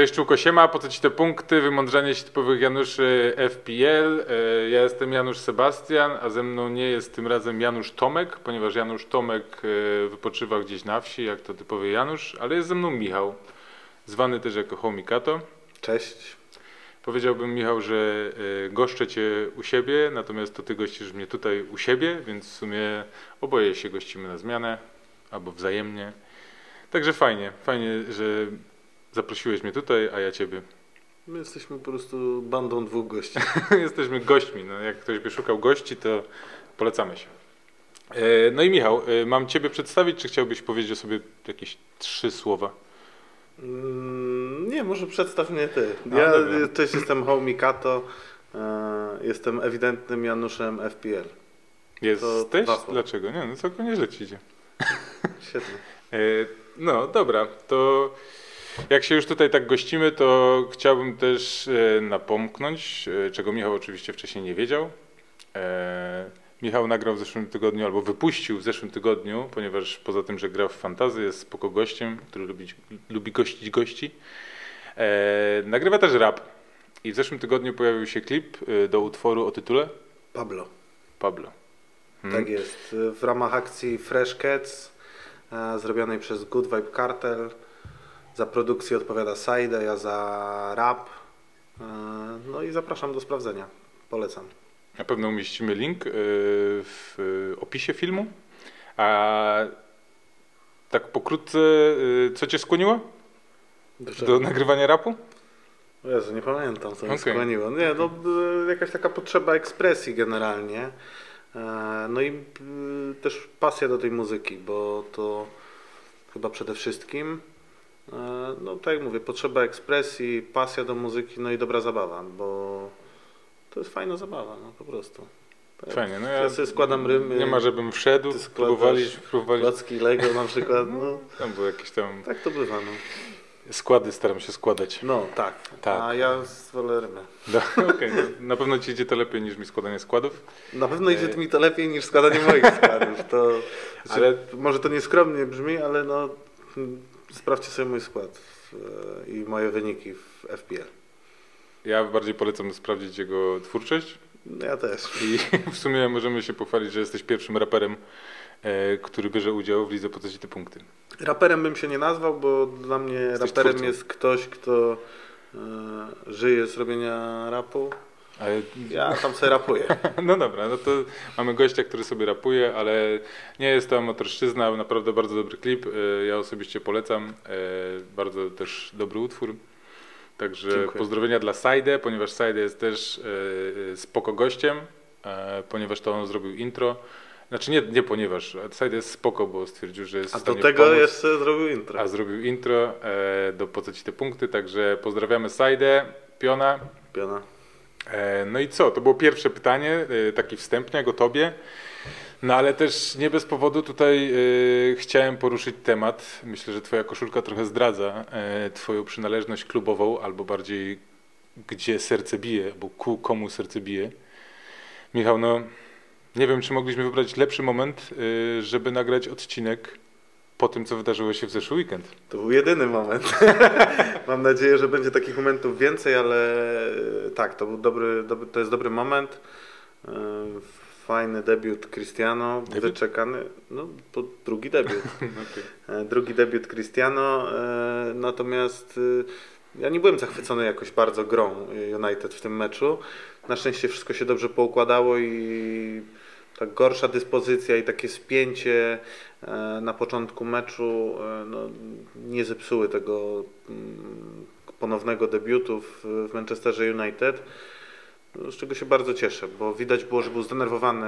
Cześć Czułko, siema, po co Ci te punkty? Wymądrzanie się typowych Januszy FPL. E, Ja jestem Janusz Sebastian, a ze mną nie jest tym razem Janusz Tomek, ponieważ Janusz Tomek e, wypoczywa gdzieś na wsi, jak to typowy Janusz, ale jest ze mną Michał, zwany też jako Homikato. Cześć. Powiedziałbym Michał, że e, goszczę Cię u siebie, natomiast to Ty gościsz mnie tutaj u siebie, więc w sumie oboje się gościmy na zmianę, albo wzajemnie. Także fajnie, fajnie, że zaprosiłeś mnie tutaj, a ja Ciebie. My jesteśmy po prostu bandą dwóch gości. Jesteśmy gośćmi. No, jak ktoś by szukał gości, to polecamy się. E, No i Michał, e, mam Ciebie przedstawić, czy chciałbyś powiedzieć o sobie jakieś trzy słowa? Mm, Nie, może przedstaw mnie ty. No, Ja dobra. też jestem Homikato. e, Jestem ewidentnym Januszem FPL. Jesteś? Dlaczego? Nie, no całkiem nieźle Ci idzie. Świetnie. E, No dobra, to jak się już tutaj tak gościmy, to chciałbym też e, napomknąć, e, czego Michał oczywiście wcześniej nie wiedział. E, Michał nagrał w zeszłym tygodniu, albo wypuścił w zeszłym tygodniu, ponieważ poza tym, że gra w fantazy, jest spoko gościem, który lubi, lubi gościć gości. Nagrywa też rap. I w zeszłym tygodniu pojawił się klip do utworu o tytule Pablo. Pablo. Hmm. Tak jest. W ramach akcji Fresh Cats e, zrobionej przez Good Vibe Cartel. Za produkcję odpowiada Saide, ja za rap. E, No i zapraszam do sprawdzenia. Polecam. Na pewno umieścimy link y, w y, opisie filmu. A tak pokrótce, co Cię skłoniło do nagrywania rapu? Jezu, nie pamiętam, co mnie Okej. skłoniło. Nie, no jakaś taka potrzeba ekspresji generalnie. E, No i też pasja do tej muzyki, bo to chyba przede wszystkim, e, no tak jak mówię, potrzeba ekspresji, pasja do muzyki, no i dobra zabawa, bo to jest fajna zabawa, no po prostu. Tak. Fajnie, no Ja ja sobie składam rymy, nie ma, żebym wszedł, próbowali, próbowali, klocki Lego na przykład, no tam były jakieś tam tak to bywa, no. składy, staram się składać. No tak, Tak. a ja wolę rymy. No, okej, no, na pewno Ci idzie to lepiej niż mi składanie składów. Na pewno idzie E. mi to lepiej niż składanie moich składów. To, Ale- może to nieskromnie brzmi, ale no sprawdźcie sobie mój skład w, e, i moje wyniki w FPL. Ja bardziej polecam sprawdzić jego twórczość No Ja też. i w sumie możemy się pochwalić, że jesteś pierwszym raperem, e, który bierze udział w lidze po te punkty. Raperem bym się nie nazwał, bo dla mnie Jesteś raperem twórcą. jest ktoś, kto e, żyje z robienia rapu. Ale Ja tam sobie rapuję. No dobra, no to mamy gościa, który sobie rapuje, ale nie jest to amatorszczyzna, naprawdę bardzo dobry klip. e, Ja osobiście polecam. e, Bardzo też dobry utwór. Także Dziękuję. pozdrowienia dla Saide, ponieważ Saide jest też e, spoko gościem, ponieważ to on zrobił intro. Znaczy nie, nie ponieważ, Saide jest spoko, bo stwierdził, że jest A do tego pomóc. jeszcze zrobił intro. A zrobił intro do Po co ci te punkty, także pozdrawiamy Saide, Piona. Piona. E, No i co? To było pierwsze pytanie, e, taki wstępniak o tobie. No ale też nie bez powodu tutaj e, chciałem poruszyć temat. Myślę, że twoja koszulka trochę zdradza twoją przynależność klubową, albo bardziej gdzie serce bije, bo ku komu serce bije. Michał, no nie wiem, czy mogliśmy wybrać lepszy moment, żeby nagrać odcinek po tym, co wydarzyło się w zeszły weekend. To był jedyny moment. Mam nadzieję, że będzie takich momentów więcej, ale e, tak, to był dobry, dobry to jest dobry moment. E, Fajny debiut Cristiano, Debiut? wyczekany, no to drugi debiut. Okej. E, drugi debiut Cristiano, natomiast ja nie byłem zachwycony jakoś bardzo grą United w tym meczu. Na szczęście wszystko się dobrze poukładało i ta gorsza dyspozycja i takie spięcie e, na początku meczu e, no, nie zepsuły tego mm, ponownego debiutu w, Manchesterze United. Z czego się bardzo cieszę, bo widać było, że był zdenerwowany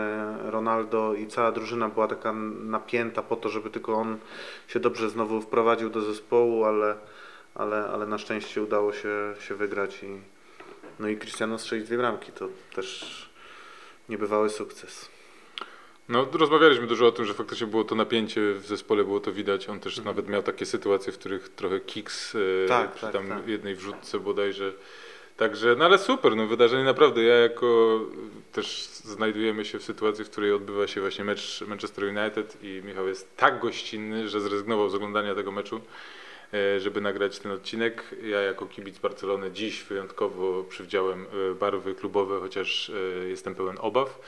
Ronaldo i cała drużyna była taka napięta po to, żeby tylko on się dobrze znowu wprowadził do zespołu, ale, ale, ale na szczęście udało się, się wygrać i, no i Cristiano strzelić dwie bramki. To też niebywały sukces. No, rozmawialiśmy dużo o tym, że faktycznie było to napięcie w zespole, było to widać. On też nawet miał takie sytuacje, w których trochę kiks e, Tak, przy tak, tam tak. jednej wrzutce bodajże. Także, no ale super, no wydarzenie naprawdę. Ja jako też znajdujemy się w sytuacji, w której odbywa się właśnie mecz Manchester United i Michał jest tak gościnny, że zrezygnował z oglądania tego meczu. E, żeby nagrać ten odcinek. Ja jako kibic Barcelony dziś wyjątkowo przywdziałem e, barwy klubowe, chociaż e, jestem pełen obaw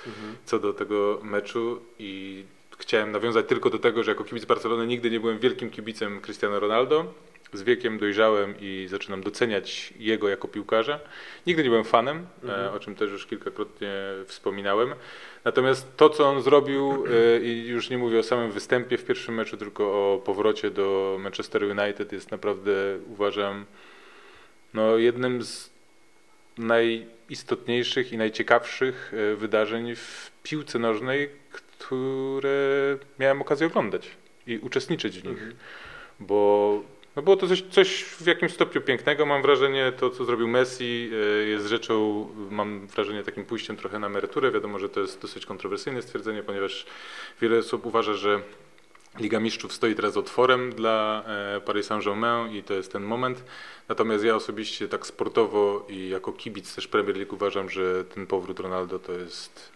co do tego meczu i chciałem nawiązać tylko do tego, że jako kibic Barcelony nigdy nie byłem wielkim kibicem Cristiano Ronaldo. Z wiekiem dojrzałem i zaczynam doceniać jego jako piłkarza. Nigdy nie byłem fanem, e, o czym też już kilkakrotnie wspominałem. Natomiast to, co on zrobił, e, i już nie mówię o samym występie w pierwszym meczu, tylko o powrocie do Manchester United, jest naprawdę, uważam, no, jednym z najistotniejszych i najciekawszych e, wydarzeń w piłce nożnej, które miałem okazję oglądać i uczestniczyć w nich. Bo no było to coś, coś w jakimś stopniu pięknego. Mam wrażenie, to co zrobił Messi e, jest rzeczą, mam wrażenie, takim pójściem trochę na emeryturę. Wiadomo, że to jest dosyć kontrowersyjne stwierdzenie, ponieważ wiele osób uważa, że Liga Mistrzów stoi teraz otworem dla e, Paris Saint-Germain i to jest ten moment. Natomiast ja osobiście tak sportowo i jako kibic też Premier League uważam, że ten powrót Ronaldo to jest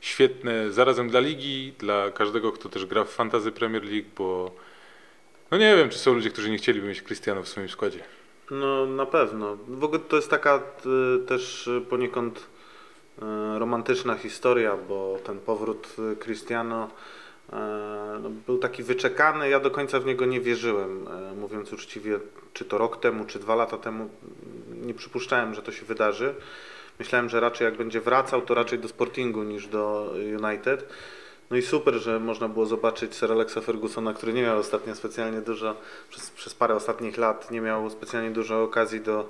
świetne zarazem dla ligi, dla każdego, kto też gra w fantazy Premier League, bo no nie wiem, czy są ludzie, którzy nie chcieliby mieć Cristiano w swoim składzie. No na pewno. W ogóle to jest taka y, też y, poniekąd y, romantyczna historia, bo ten powrót y, Cristiano y, no, był taki wyczekany. Ja do końca w niego nie wierzyłem, y, mówiąc uczciwie, czy to rok temu, czy dwa lata temu. Nie przypuszczałem, że to się wydarzy. Myślałem, że raczej jak będzie wracał, to raczej do Sportingu niż do United. No i super, że można było zobaczyć Sir Alexa Fergusona, który nie miał ostatnio specjalnie dużo, przez, przez parę ostatnich lat nie miał specjalnie dużo okazji do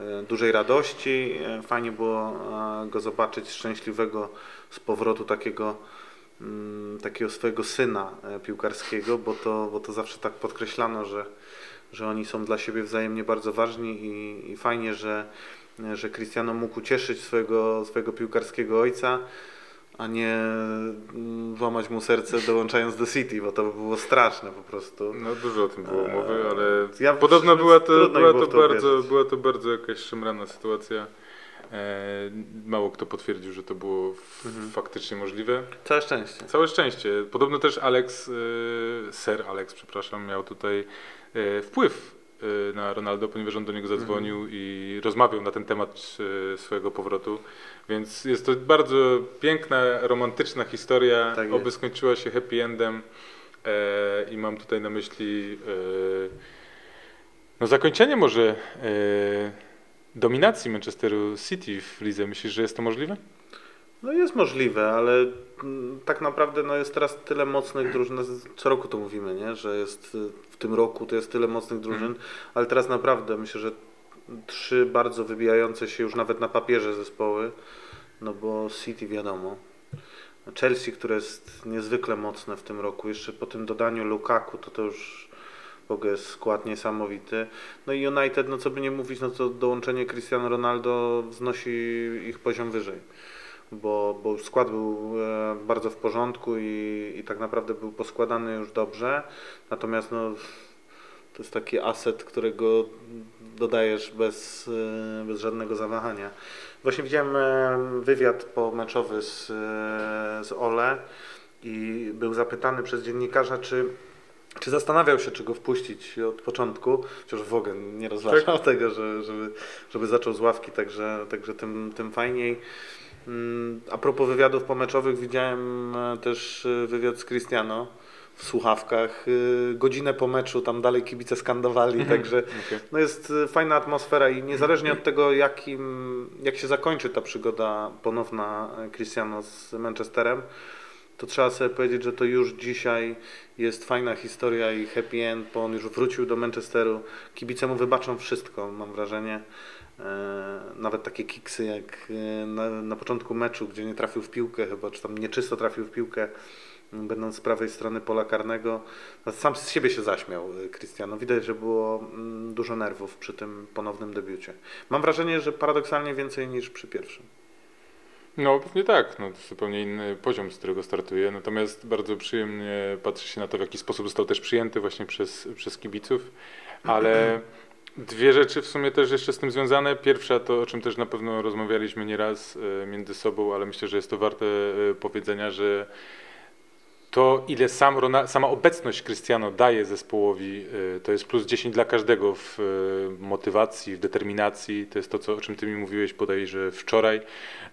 e, dużej radości. E, fajnie było e, go zobaczyć szczęśliwego z powrotu takiego, mm, takiego swojego syna piłkarskiego, bo to, bo to zawsze tak podkreślano, że, że oni są dla siebie wzajemnie bardzo ważni i, i fajnie, że, że Cristiano mógł ucieszyć swojego, swojego piłkarskiego ojca a nie mm, złamać mu serce dołączając do City, bo to by było straszne po prostu. No dużo o tym było mowy, ale ja podobno była to, była, to bardzo, wierzyć. była to bardzo jakaś szemrana sytuacja. E, mało kto potwierdził, że to było Mhm. faktycznie możliwe. Całe szczęście. Całe szczęście. Podobno też Alex, e, Sir Alex, przepraszam, miał tutaj e, wpływ e, na Ronaldo, ponieważ on do niego zadzwonił Mhm. i rozmawiał na ten temat e, swojego powrotu. Więc jest to bardzo piękna, romantyczna historia. Tak Oby skończyła się happy endem. E, I mam tutaj na myśli e, no zakończenie może dominacji Manchesteru City w lidze. Myślisz, że jest to możliwe? No jest możliwe, ale mm, tak naprawdę no jest teraz tyle mocnych drużyn, co roku to mówimy, nie? że jest y, w tym roku to jest tyle mocnych drużyn, ale teraz naprawdę myślę, że trzy bardzo wybijające się już nawet na papierze zespoły, no bo City wiadomo, Chelsea, które jest niezwykle mocne w tym roku, jeszcze po tym dodaniu Lukaku, to to już w ogóle jest skład niesamowity. No i United, no co by nie mówić, no to dołączenie Cristiano Ronaldo wznosi ich poziom wyżej bo, bo skład był e, bardzo w porządku i, i tak naprawdę był poskładany już dobrze. Natomiast no, to jest taki aset, którego dodajesz bez, e, bez żadnego zawahania. Właśnie widziałem e, wywiad pomeczowy z, z Ole i był zapytany przez dziennikarza, czy czy zastanawiał się, czy go wpuścić od początku, chociaż w ogóle nie rozważał tego, że, żeby, żeby zaczął z ławki, także, także tym, tym fajniej. Mm, A propos wywiadów pomeczowych, widziałem e, też e, wywiad z Cristiano w słuchawkach. E, Godzinę po meczu tam dalej kibice skandowali, także Okej. no jest fajna atmosfera i niezależnie od tego, jakim, jak się zakończy ta przygoda ponowna Cristiano z Manchesterem, to trzeba sobie powiedzieć, że to już dzisiaj jest fajna historia i happy end, bo on już wrócił do Manchesteru. Kibice mu wybaczą wszystko, mam wrażenie. E, Nawet takie kiksy jak e, na, na początku meczu, gdzie nie trafił w piłkę chyba, czy tam nieczysto trafił w piłkę, m, będąc z prawej strony pola karnego. No, Sam z siebie się zaśmiał e, Cristiano. Widać, że było mm, dużo nerwów przy tym ponownym debiucie. Mam wrażenie, że paradoksalnie więcej niż przy pierwszym. No pewnie tak, no, to zupełnie inny poziom, z którego startuje, natomiast bardzo przyjemnie patrzy się na to, w jaki sposób został też przyjęty właśnie przez, przez kibiców, ale dwie rzeczy w sumie też jeszcze z tym związane. Pierwsza to, o czym też na pewno rozmawialiśmy nieraz e, między sobą, ale myślę, że jest to warte e, powiedzenia, że to ile sam sama obecność Cristiano daje zespołowi, y, to jest plus 10 dla każdego w y, motywacji, w determinacji. To jest to, co, o czym ty mi mówiłeś bodajże wczoraj,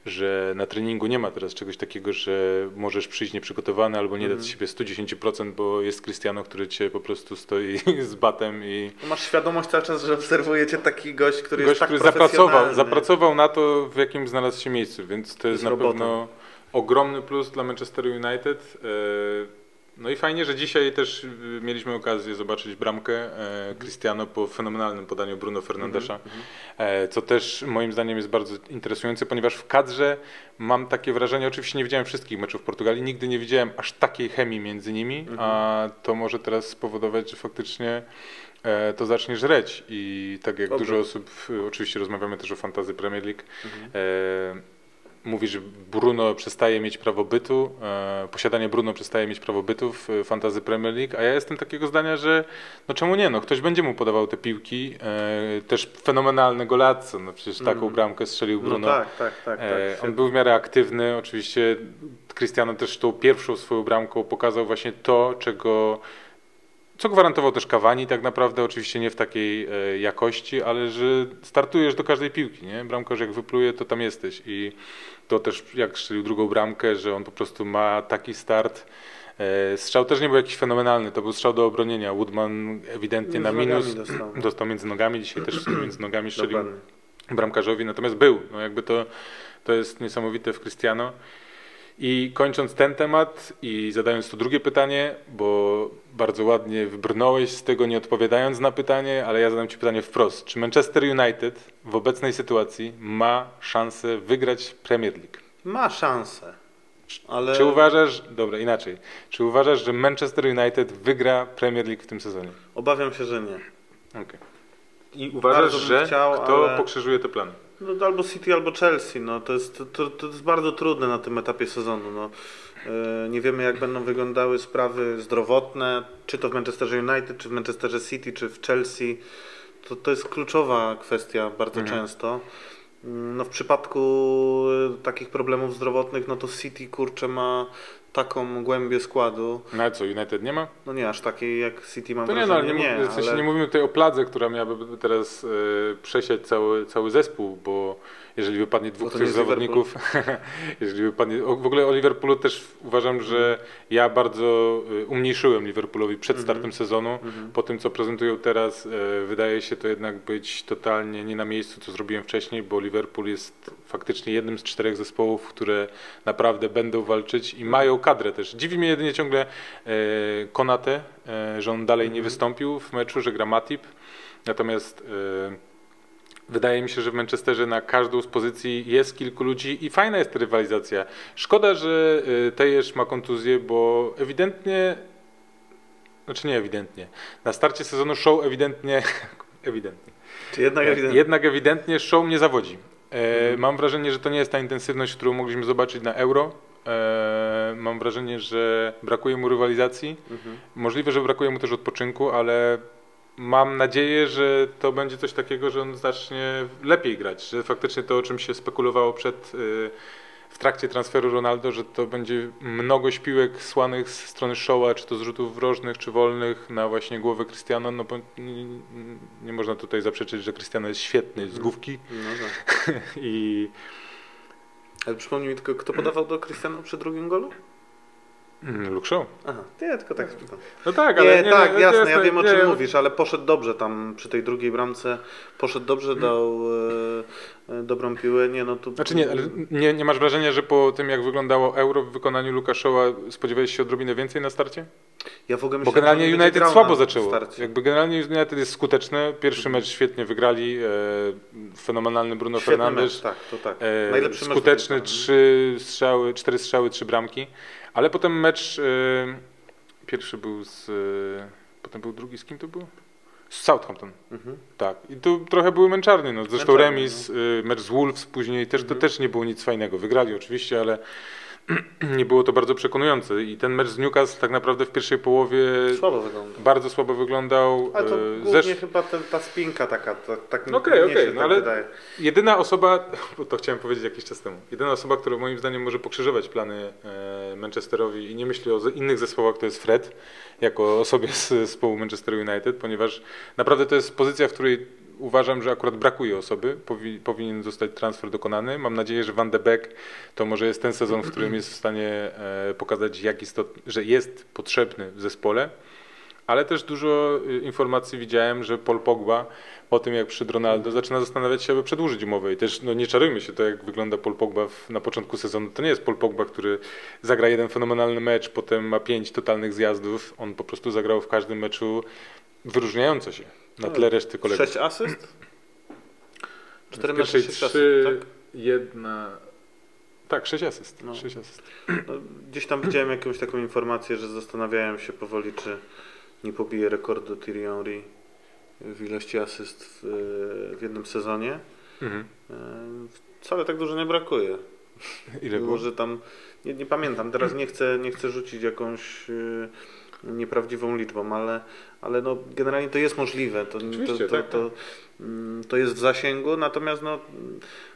że na treningu nie ma teraz czegoś takiego, że możesz przyjść nieprzygotowany albo nie dać z siebie 110%, bo jest Cristiano, który cię po prostu stoi z batem i No Masz świadomość cały czas, że obserwujecie taki gość, który gość, jest tak który zapracował, zapracował na to, w jakim znalazł się miejscu, więc to jest z na robotą. pewno ogromny plus dla Manchester United. E, No i fajnie, że dzisiaj też y, mieliśmy okazję zobaczyć bramkę e, Cristiano po fenomenalnym podaniu Bruno Fernandesza, Mhm, e, co też moim zdaniem jest bardzo interesujące, ponieważ w kadrze mam takie wrażenie, oczywiście nie widziałem wszystkich meczów Portugalii, nigdy nie widziałem aż takiej chemii między nimi, a to może teraz spowodować, że faktycznie e, to zacznie żreć. I tak jak dużo osób, oczywiście rozmawiamy też o fantazy Premier League, e, mówi, że Bruno przestaje mieć prawo bytu, e, posiadanie Bruno przestaje mieć prawo bytu w e, fantazy Premier League, a ja jestem takiego zdania, że no czemu nie, no ktoś będzie mu podawał te piłki, e, też fenomenalny golazzo, no przecież taką Mhm. bramkę strzelił No Bruno. tak, tak, tak. tak. E, on był w miarę aktywny, oczywiście Cristiano też tą pierwszą swoją bramką pokazał właśnie to, czego co gwarantował też Cavani tak naprawdę, oczywiście nie w takiej e, jakości, ale że startujesz do każdej piłki, nie? Bramkarz jak wypluje, to tam jesteś i to też jak strzelił drugą bramkę, że on po prostu ma taki start. E, Strzał też nie był jakiś fenomenalny, to był strzał do obronienia. Woodman ewidentnie na Między nogami minus, dostał. dostał między nogami, dzisiaj też między nogami strzelił bramkarzowi, natomiast był. No jakby to, to jest niesamowite w Cristiano. I kończąc ten temat i zadając to drugie pytanie, bo bardzo ładnie wybrnąłeś z tego nie odpowiadając na pytanie, ale ja zadam Ci pytanie wprost. Czy Manchester United w obecnej sytuacji ma szansę wygrać Premier League? Ma szansę. Ale Czy uważasz, dobra inaczej, czy uważasz, że Manchester United wygra Premier League w tym sezonie? obawiam się, że nie. Okay. I uważasz, że chciał, kto ale- pokrzyżuje te plany? No, albo City, albo Chelsea. No, to, jest, to, to jest bardzo trudne na tym etapie sezonu. No. E, Nie wiemy, jak będą wyglądały sprawy zdrowotne, czy to w Manchesterze United, czy w Manchesterze City, czy w Chelsea. To, to jest kluczowa kwestia bardzo Mhm. często. Mm, No, w przypadku e, takich problemów zdrowotnych, no to City kurczę ma taką głębię składu. No ale co, United nie ma? No nie aż takiej jak City mam To nie, no, nie, mów- w sensie ale... nie mówimy tutaj o pladze, która miałaby teraz e, przesiać cały, cały zespół, bo jeżeli wypadnie dwóch nie jest zawodników, jeżeli wypadnie, o, w ogóle o Liverpoolu też uważam, że ja bardzo e, umniejszyłem Liverpoolowi przed Mhm. startem sezonu. Mhm. Po tym, co prezentują teraz, e, wydaje się to jednak być totalnie nie na miejscu, co zrobiłem wcześniej, bo Liverpool jest faktycznie jednym z czterech zespołów, które naprawdę będą walczyć i mają kadrę też. Dziwi mnie jedynie ciągle e, Konate, e, że on dalej nie Mhm. wystąpił w meczu, że gra Matip. Natomiast wydaje mi się, że w Manchesterze na każdą z pozycji jest kilku ludzi i fajna jest rywalizacja. Szkoda, że e, Tejesz ma kontuzję, bo ewidentnie znaczy nie ewidentnie. Na starcie sezonu show ewidentnie, ewidentnie. Czy jednak E, ewidentnie. Jednak ewidentnie show mnie zawodzi. E, Mhm. Mam wrażenie, że to nie jest ta intensywność, którą mogliśmy zobaczyć na Euro. E, mam wrażenie, że brakuje mu rywalizacji. Mhm. Możliwe, że brakuje mu też odpoczynku, ale mam nadzieję, że to będzie coś takiego, że on zacznie lepiej grać. Że faktycznie to, o czym się spekulowało przed, y, w trakcie transferu Ronaldo, że to będzie mnogo piłek słanych z strony Showa, czy to z rzutów rożnych, czy wolnych na właśnie głowę Cristiano, no bo nie, nie można tutaj zaprzeczyć, że Cristiano jest świetny z główki No tak. i Ale przypomnij mi tylko, kto podawał do Cristiano przy drugim golu? Mm, Luke Shaw. Aha, nie, tylko tak spytam. No tak, ale Nie, tak, no, jasne, ja wiem o nie, czym mówisz, ale poszedł dobrze tam przy tej drugiej bramce, poszedł dobrze, Mhm. dał e, e, dobrą piłę, nie no tu... Znaczy nie, ale nie, nie masz wrażenia, że po tym jak wyglądało Euro w wykonaniu Lukaszowa spodziewałeś się odrobinę więcej na starcie? Ja w ogóle Bo myślałem, generalnie że United słabo zaczęło. starcie. Jakby generalnie United jest skuteczne. Pierwszy mecz świetnie wygrali. E, fenomenalny Bruno Świetny Fernandes. mecz, tak, to tak. E, Najlepszy mecz skuteczny, w tej trzy strzały, cztery strzały, trzy bramki. Ale potem mecz e, pierwszy był z. E, potem był drugi z kim to był? Z Southampton. Mhm. Tak. I tu trochę były męczarnie. No. Zresztą Męczarnie, remis, y, mecz z Wolves później też to Mhm. też nie było nic fajnego. Wygrali oczywiście, ale nie było to bardzo przekonujące. I ten mecz z Newcastle tak naprawdę w pierwszej połowie Słabo bardzo słabo wyglądał. Ale to E, głównie zesz- chyba ten, ta spinka taka, to, tak No okej, mnie okej, się no tak ale- wydaje. Jedyna osoba, bo to chciałem powiedzieć jakiś czas temu, jedyna osoba, która moim zdaniem może pokrzyżować plany e, Manchesterowi i nie myśli o innych zespołach, to jest Fred, jako osobie z zespołu Manchester United, ponieważ naprawdę to jest pozycja, w której uważam, że akurat brakuje osoby, Powi, powinien zostać transfer dokonany. Mam nadzieję, że Van de Beek to może jest ten sezon, w którym jest w stanie e, pokazać, jak istot, że jest potrzebny w zespole. Ale też dużo y, informacji widziałem, że Paul Pogba po tym jak przyszedł Ronaldo zaczyna zastanawiać się, aby przedłużyć umowę. I też no, nie czarujmy się to, jak wygląda Paul Pogba w, na początku sezonu. To nie jest Paul Pogba, który zagra jeden fenomenalny mecz, potem ma pięć totalnych zjazdów. On po prostu zagrał w każdym meczu wyróżniająco się na tle reszty kolegów. Sześć asyst? Cztery w mecze, pierwszej sześć trzy, asyst, tak? jedna... Tak, sześć asyst. No. Sześć asyst. No, gdzieś tam widziałem jakąś taką informację, że zastanawiają się powoli, czy nie pobije rekordu Thierry Henry w ilości asyst w, w jednym sezonie. Mhm. E, Wcale tak dużo nie brakuje. Ile było? Może tam, nie, nie pamiętam, teraz nie chcę, nie chcę rzucić jakąś e, nieprawdziwą liczbą, ale, ale no, generalnie to jest możliwe. To, to, to, tak, to, mm, to jest w zasięgu, natomiast no,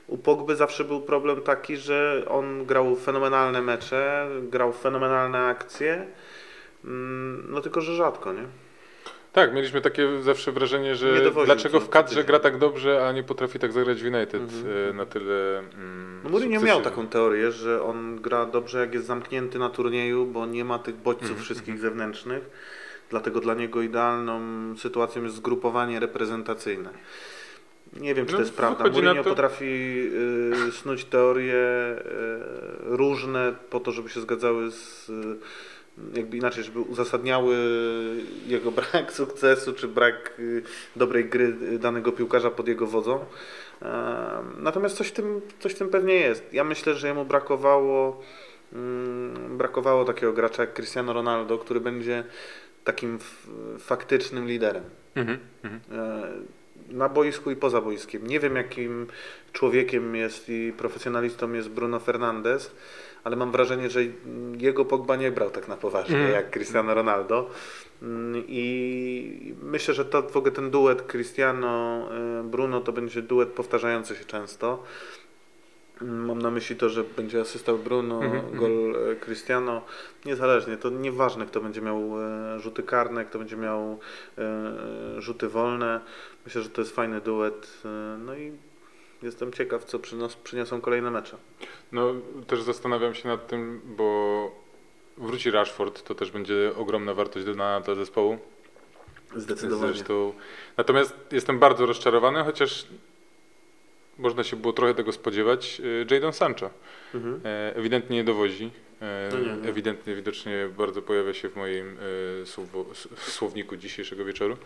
u Pogby zawsze był problem taki, że on grał fenomenalne mecze, grał fenomenalne akcje, mm, no tylko, że rzadko, nie? Tak, mieliśmy takie zawsze wrażenie, Nie że dlaczego w kadrze gra tak dobrze, a nie potrafi tak zagrać w United Mhm. e, na tyle mm, No Mourinho miał taką teorię, że on gra dobrze jak jest zamknięty na turnieju, bo nie ma tych bodźców Mhm, wszystkich zewnętrznych. Dlatego dla niego idealną sytuacją jest zgrupowanie reprezentacyjne. Nie wiem, czy No, to jest prawda. Mourinho to- potrafi y, snuć teorie y, różne po to, żeby się zgadzały z y, jakby inaczej, żeby uzasadniały jego brak sukcesu, czy brak y, dobrej gry danego piłkarza pod jego wodzą. Natomiast coś w, tym, coś w tym pewnie jest. Ja myślę, że jemu brakowało, mm, brakowało takiego gracza jak Cristiano Ronaldo, który będzie takim faktycznym liderem Mhm, mhm. e, na boisku i poza boiskiem. Nie wiem, jakim człowiekiem jest i profesjonalistą jest Bruno Fernandes, ale mam wrażenie, że jego Pogba nie brał tak na poważnie Mm. jak Cristiano Ronaldo. Mm, I myślę, że to w ogóle ten duet Cristiano-Bruno to będzie duet powtarzający się często. Mam na myśli to, że będzie asystał Bruno, Mhm, gol e, Cristiano. Niezależnie, to nieważne, kto będzie miał e, rzuty karne, kto będzie miał e, rzuty wolne. Myślę, że to jest fajny duet. No i jestem ciekaw, co przynos, przyniosą kolejne mecze. No też zastanawiam się nad tym, bo wróci Rashford, to też będzie ogromna wartość dodana dla zespołu. Zdecydowanie. Zresztą. Natomiast jestem bardzo rozczarowany, chociaż można się było trochę tego spodziewać. e, Jadon Sancho Mhm. e, ewidentnie nie dowozi. E, No nie, nie. Ewidentnie, widocznie bardzo pojawia się w moim słowniku dzisiejszego wieczoru.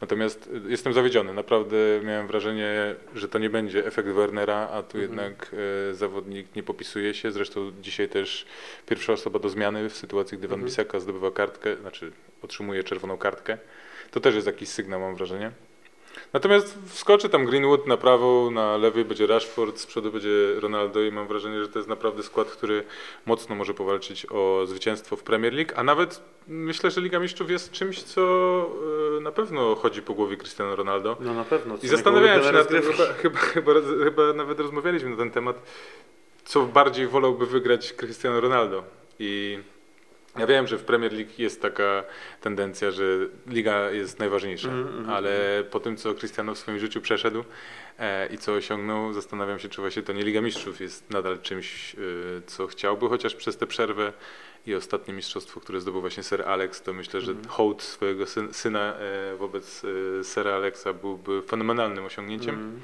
Natomiast jestem zawiedziony. Naprawdę miałem wrażenie, że to nie będzie efekt Wernera, a tu Mhm. jednak zawodnik nie popisuje się. Zresztą dzisiaj też pierwsza osoba do zmiany w sytuacji, gdy Van Mhm. Bissaka zdobywa kartkę, znaczy otrzymuje czerwoną kartkę. To też jest jakiś sygnał, mam wrażenie. Natomiast wskoczy tam Greenwood na prawo, na lewy będzie Rashford, z przodu będzie Ronaldo i mam wrażenie, że to jest naprawdę skład, który mocno może powalczyć o zwycięstwo w Premier League, a nawet myślę, że Liga Mistrzów jest czymś, co e, na pewno chodzi po głowie Cristiano Ronaldo. No na pewno. I zastanawiałem się nad tym, chyba, chyba, chyba, chyba nawet rozmawialiśmy na ten temat, co bardziej wolałby wygrać Cristiano Ronaldo. I ja wiem, że w Premier League jest taka tendencja, że liga jest najważniejsza, Mhm, mhm, ale po tym, co Cristiano w swoim życiu przeszedł e, i co osiągnął, zastanawiam się, czy właśnie to nie Liga Mistrzów jest nadal czymś, e, co chciałby, chociaż przez tę przerwę i ostatnie mistrzostwo, które zdobył właśnie Sir Alex, to myślę, że Mhm. hołd swojego syn, syna e, wobec e, Alexa byłby fenomenalnym osiągnięciem. Mhm.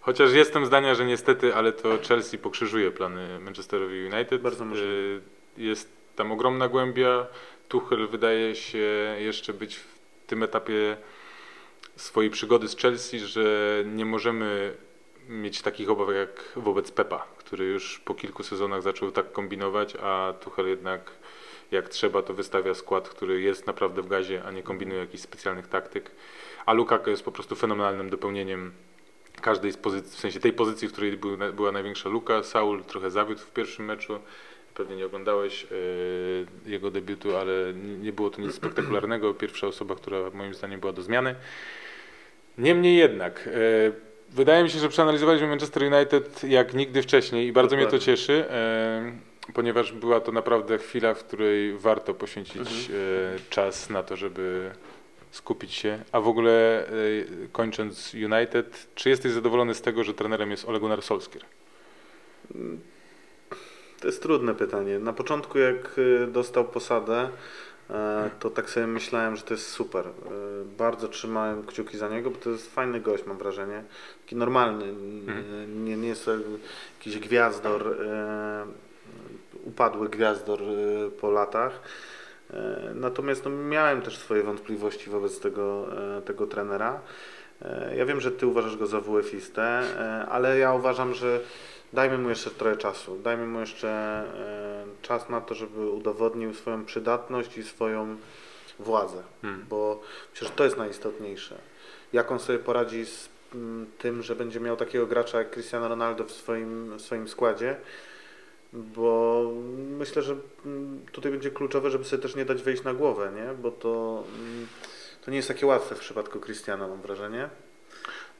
Chociaż jestem zdania, że niestety, ale to Chelsea pokrzyżuje plany Manchesterowi United. Bardzo możliwe. Y, Jest tam ogromna głębia. Tuchel wydaje się jeszcze być w tym etapie swojej przygody z Chelsea, że nie możemy mieć takich obaw jak wobec Pepa, który już po kilku sezonach zaczął tak kombinować, a Tuchel jednak jak trzeba to wystawia skład, który jest naprawdę w gazie, a nie kombinuje jakichś specjalnych taktyk. A Lukaku jest po prostu fenomenalnym dopełnieniem każdej z pozycji, w sensie tej pozycji, w której był, była największa luka. Saul trochę zawiódł w pierwszym meczu. Pewnie nie oglądałeś e, jego debiutu, ale nie- było to nic spektakularnego. Pierwsza osoba, która moim zdaniem była do zmiany. Niemniej jednak, e, wydaje mi się, że przeanalizowaliśmy Manchester United jak nigdy wcześniej i bardzo mnie to Dokładnie. cieszy, e, ponieważ była to naprawdę chwila, w której warto poświęcić Mhm. czas na to, żeby skupić się. A w ogóle kończąc United, czy jesteś zadowolony z tego, że trenerem jest Ole Gunnar Solskjaer? To jest trudne pytanie. Na początku, jak y, dostał posadę, e, to tak sobie myślałem, że to jest super. E, Bardzo trzymałem kciuki za niego, bo to jest fajny gość, mam wrażenie. Taki normalny. n- Nie, nie jest to jakiś gwiazdor, e, upadły gwiazdor po latach. Natomiast no, miałem też swoje wątpliwości wobec tego, tego trenera. Ja wiem, że ty uważasz go za WF-istę, ale ja uważam, że dajmy mu jeszcze trochę czasu. Dajmy mu jeszcze e, czas na to, żeby udowodnił swoją przydatność i swoją władzę, Hmm. bo myślę, że to jest najistotniejsze. Jak on sobie poradzi z mm, tym, że będzie miał takiego gracza jak Cristiano Ronaldo w swoim, w swoim składzie, bo myślę, że mm, tutaj będzie kluczowe, żeby sobie też nie dać wejść na głowę, nie? bo to, mm, to nie jest takie łatwe w przypadku Cristiano, mam wrażenie.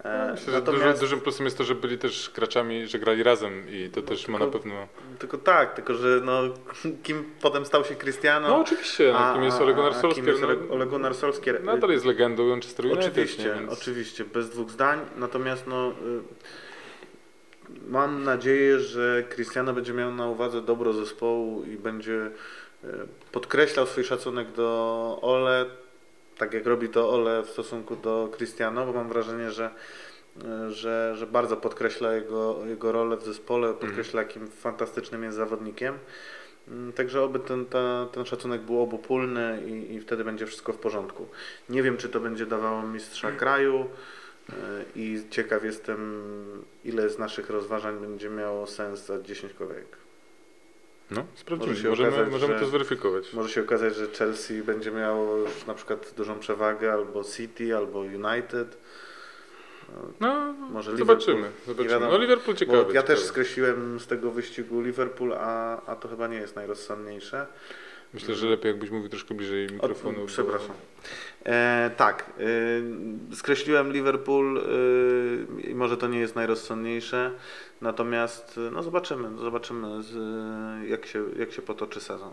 E, Myślę, że natomiast- duży, dużym plusem jest to, że byli też graczami, że grali razem i to też ma na tylko- pewno... Tylko tak, tylko że no, kim potem stał się Cristiano? No oczywiście, no, kim jest Ole Gunnar a kim jest No, Ole- Ole Gunnar Solskjaer? nadal jest legendą Manchester United. Oczywiście? Więc... oczywiście, bez dwóch zdań. Natomiast no, y, mam nadzieję, że Cristiano będzie miał na uwadze dobro zespołu i będzie y, podkreślał swój szacunek do Ole, tak jak robi to Ole w stosunku do Cristiano, bo mam wrażenie, że y, że, że bardzo podkreśla jego, jego rolę w zespole, podkreśla jakim fantastycznym jest zawodnikiem. Mm, Także oby ten, ta, ten szacunek był obopólny i, i wtedy będzie wszystko w porządku. Nie wiem, czy to będzie dawało mistrza kraju y, i ciekaw jestem, ile z naszych rozważań będzie miało sens za 10 kolejek. No, sprawdzimy, Może się możemy, okazać, możemy że- to zweryfikować. Może się okazać, że Chelsea będzie miało już na przykład dużą przewagę, albo City, albo United. No, Może zobaczymy. Zobaczymy. wiadomo. No Liverpool ciekawy. Ja też ciekawy. skreśliłem z tego wyścigu Liverpool, a, a to chyba nie jest najrozsądniejsze. Myślę, że lepiej jakbyś mówił troszkę bliżej mikrofonu. O, bo- przepraszam. E, tak, e, skreśliłem Liverpool e, i może to nie jest najrozsądniejsze, natomiast e, no zobaczymy, zobaczymy z, jak, się, jak się potoczy sezon.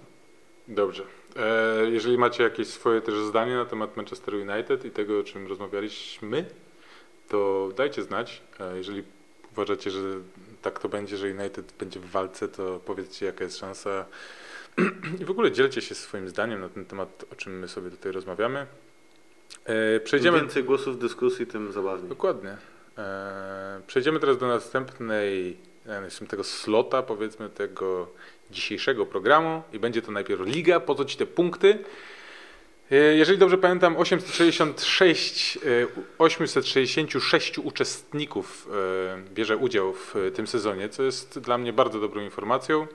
Dobrze. E, jeżeli macie jakieś swoje też zdanie na temat Manchester United i tego, o czym rozmawialiśmy, to dajcie znać. E, jeżeli uważacie, że tak to będzie, że United będzie w walce, to powiedzcie, jaka jest szansa. I w ogóle dzielcie się swoim zdaniem na ten temat, o czym my sobie tutaj rozmawiamy. E, Im przejdziemy. więcej głosów w dyskusji, tym zabawniej. Dokładnie. E, przejdziemy teraz do następnej, e, następnego slota, powiedzmy, tego dzisiejszego programu i będzie to najpierw liga, po co ci te punkty. Jeżeli dobrze pamiętam, 866, e, 866 uczestników bierze udział w tym sezonie, co jest dla mnie bardzo dobrą informacją,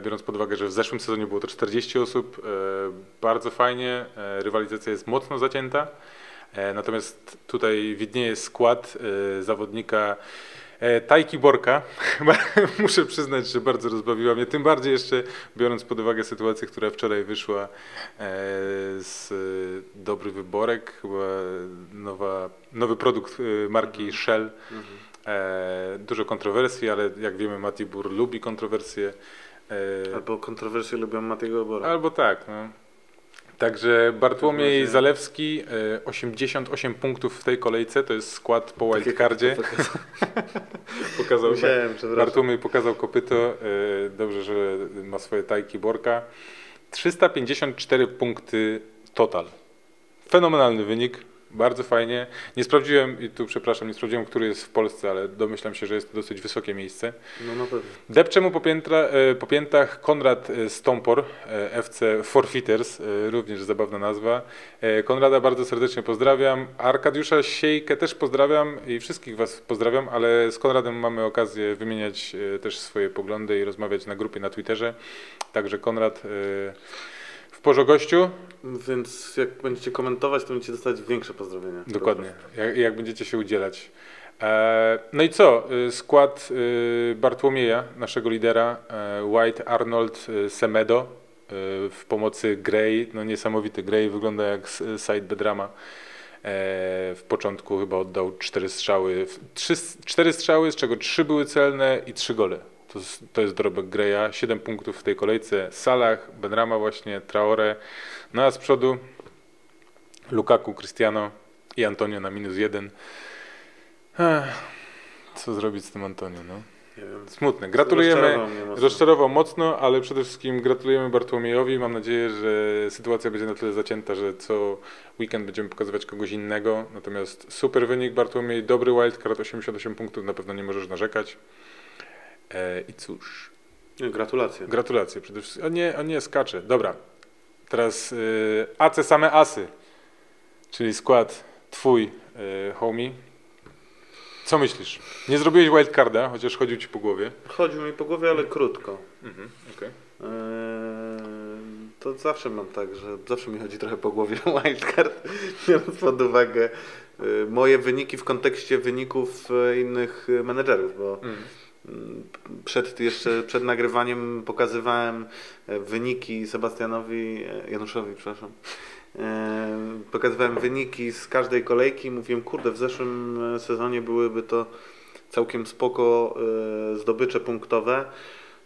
biorąc pod uwagę, że w zeszłym sezonie było to 40 osób. e, Bardzo fajnie, e, rywalizacja jest mocno zacięta. E, Natomiast tutaj widnieje skład e, zawodnika e, Tajki Borka. Muszę przyznać, że bardzo rozbawiła mnie, tym bardziej jeszcze biorąc pod uwagę sytuację, która wczoraj wyszła e, z e, Dobry Wyborek, chyba nowa, nowy produkt e, marki Shell. Mhm. E, Dużo kontrowersji, ale jak wiemy Mati Bur lubi kontrowersje. E, Albo kontrowersje lubią Matiego Obora. Albo tak, no. Także Bartłomiej Zalewski, e, 88 punktów w tej kolejce, to jest skład po wildcardzie. pokazał. Pokazał, Musiałem. Bartłomiej pokazał kopyto, e, dobrze, że ma swoje tajki Borka. 354 punkty total. Fenomenalny wynik, bardzo fajnie. Nie sprawdziłem, i tu przepraszam, nie sprawdziłem, który jest w Polsce, ale domyślam się, że jest to dosyć wysokie miejsce. No na pewno. Depcze mu po, piętra, e, po piętach Konrad e, Stompor, e, FC Forfeiters, również zabawna nazwa. Konrada bardzo serdecznie pozdrawiam. Arkadiusza Siejkę też pozdrawiam i wszystkich Was pozdrawiam, ale z Konradem mamy okazję wymieniać też swoje poglądy i rozmawiać na grupie na Twitterze. Także Konrad e, w Pożogościu, Więc jak będziecie komentować, to będziecie dostać większe pozdrowienia. dokładnie, jak, jak będziecie się udzielać. E, no i co? Y, Skład y, Bartłomieja, naszego lidera, e, White, Arnold, Semedo w pomocy Gray. No niesamowity. Gray wygląda jak side Bedrama. E, W początku chyba oddał cztery strzały. Trzy, cztery strzały, z czego trzy były celne i trzy gole. To, jest- to jest dorobek Greya. Siedem punktów w tej kolejce. Salah, Benrama właśnie, Traore. No a z przodu Lukaku, Cristiano i Antonio na minus jeden. Co zrobić z tym Antonio? No? Smutne. Gratulujemy. Rozczarował. Rozczarował mocno, ale przede wszystkim gratulujemy Bartłomiejowi. Mam nadzieję, że sytuacja będzie na tyle zacięta, że co weekend będziemy pokazywać kogoś innego. Natomiast super wynik Bartłomiej, dobry wildcard, 88 punktów, na pewno nie możesz narzekać. E, I cóż, Gratulacje. gratulacje przede wszystkim. O nie, o nie, skacze. Dobra, teraz y, AC same asy, czyli skład twój, y, homie. Co myślisz? Nie zrobiłeś wildcarda, chociaż chodził ci po głowie. Chodził mi po głowie, ale krótko. Mhm, okej. Eee, to zawsze mam tak, że zawsze mi chodzi trochę po głowie wildcard, biorąc pod uwagę e, moje wyniki w kontekście wyników e, innych e, menedżerów, bo mm, przed jeszcze przed nagrywaniem pokazywałem e, wyniki Sebastianowi, e, Januszowi, przepraszam. E, Pokazywałem wyniki z każdej kolejki i mówiłem, kurde, w zeszłym sezonie byłyby to całkiem spoko zdobycze punktowe.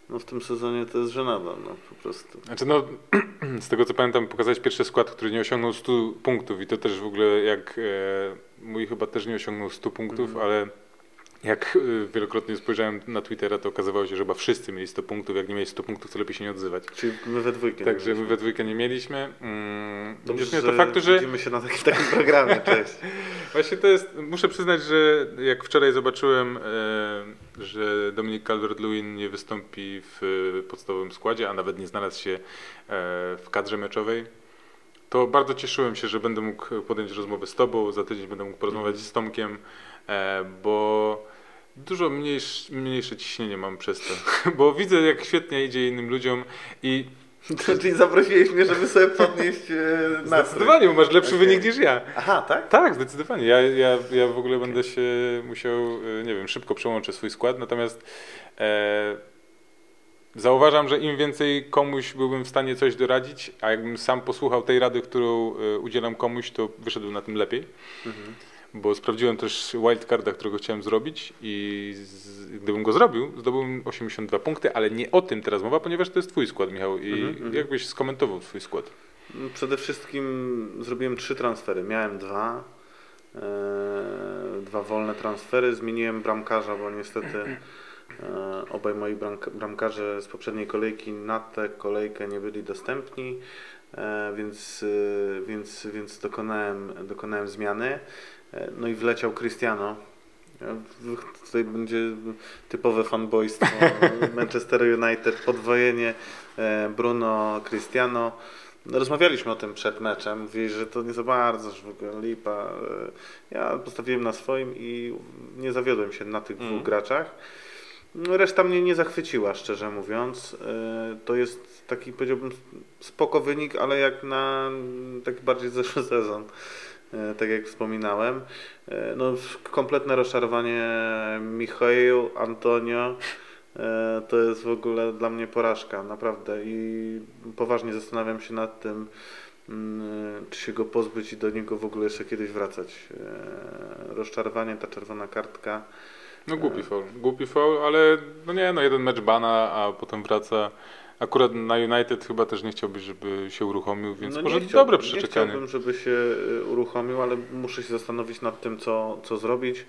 No w tym sezonie to jest żenada, no po prostu. Znaczy no, z tego co pamiętam, pokazałeś pierwszy skład, który nie osiągnął 100 punktów i to też w ogóle jak e, mój chyba też nie osiągnął 100 punktów, Mhm. ale jak e, wielokrotnie spojrzałem na Twittera, to okazywało się, że chyba wszyscy mieli 100 punktów, jak nie mieli 100 punktów, to lepiej się nie odzywać. Czyli my we dwójkę. Także my we dwójkę nie mieliśmy. Mm, Dobrze, to faktu, że Widzimy się na takim, takim programie, cześć. Właśnie to jest, muszę przyznać, że jak wczoraj zobaczyłem, e, że Dominik Calvert-Lewin nie wystąpi w podstawowym składzie, a nawet nie znalazł się e, w kadrze meczowej, to bardzo cieszyłem się, że będę mógł podjąć rozmowę z Tobą, za tydzień będę mógł porozmawiać z Tomkiem, bo dużo mniejsze, mniejsze ciśnienie mam przez to, bo widzę jak świetnie idzie innym ludziom i Czyli zaprosiłeś mnie, żeby sobie podnieść e, nastrój. zdecydowanie bo masz lepszy Okej. wynik niż ja. Aha, tak? Tak, zdecydowanie. Ja, ja, ja w ogóle będę się musiał, e, nie wiem, szybko przełączyć swój skład, natomiast e, zauważam, że im więcej komuś byłbym w stanie coś doradzić, a jakbym sam posłuchał tej rady, którą e, udzielam komuś, to wyszedłem na tym lepiej, Mhm. Bo sprawdziłem też wildcarda, którego chciałem zrobić i z, gdybym go zrobił, zdobyłbym 82 punkty, ale nie o tym teraz mowa, ponieważ to jest twój skład, Michał, i Mhm, mhm. jakbyś skomentował swój skład. Przede wszystkim zrobiłem trzy transfery. Miałem dwa. E, dwa wolne transfery. Zmieniłem bramkarza, bo niestety e, obaj moi bramka, bramkarze z poprzedniej kolejki na tę kolejkę nie byli dostępni, e, więc, więc, więc dokonałem, dokonałem zmiany. E, no i wleciał Cristiano. E, Tutaj będzie typowe fanboystwo Manchester United, podwojenie e, Bruno Cristiano. No, Rozmawialiśmy o tym przed meczem. Mówili, że to nie za bardzo, że w ogóle lipa. Ja postawiłem na swoim i nie zawiodłem się na tych Mm. dwóch graczach. No, Reszta mnie nie zachwyciła, szczerze mówiąc. To jest taki, powiedziałbym, spoko wynik, ale jak na taki bardziej zeszły sezon, tak jak wspominałem. E, No, kompletne rozczarowanie Michał, Antonio. E, To jest w ogóle dla mnie porażka, naprawdę. I poważnie zastanawiam się nad tym, mm, czy się go pozbyć i do niego w ogóle jeszcze kiedyś wracać. E, Rozczarowanie, ta czerwona kartka. No głupi foul, głupi foul, ale no nie, no jeden mecz bana, a potem wraca. Akurat na United chyba też nie chciałbyś, żeby się uruchomił, więc No może nie chciał- dobre Nie przeczekanie. chciałbym, żeby się y, uruchomił, ale muszę się zastanowić nad tym, co, co zrobić.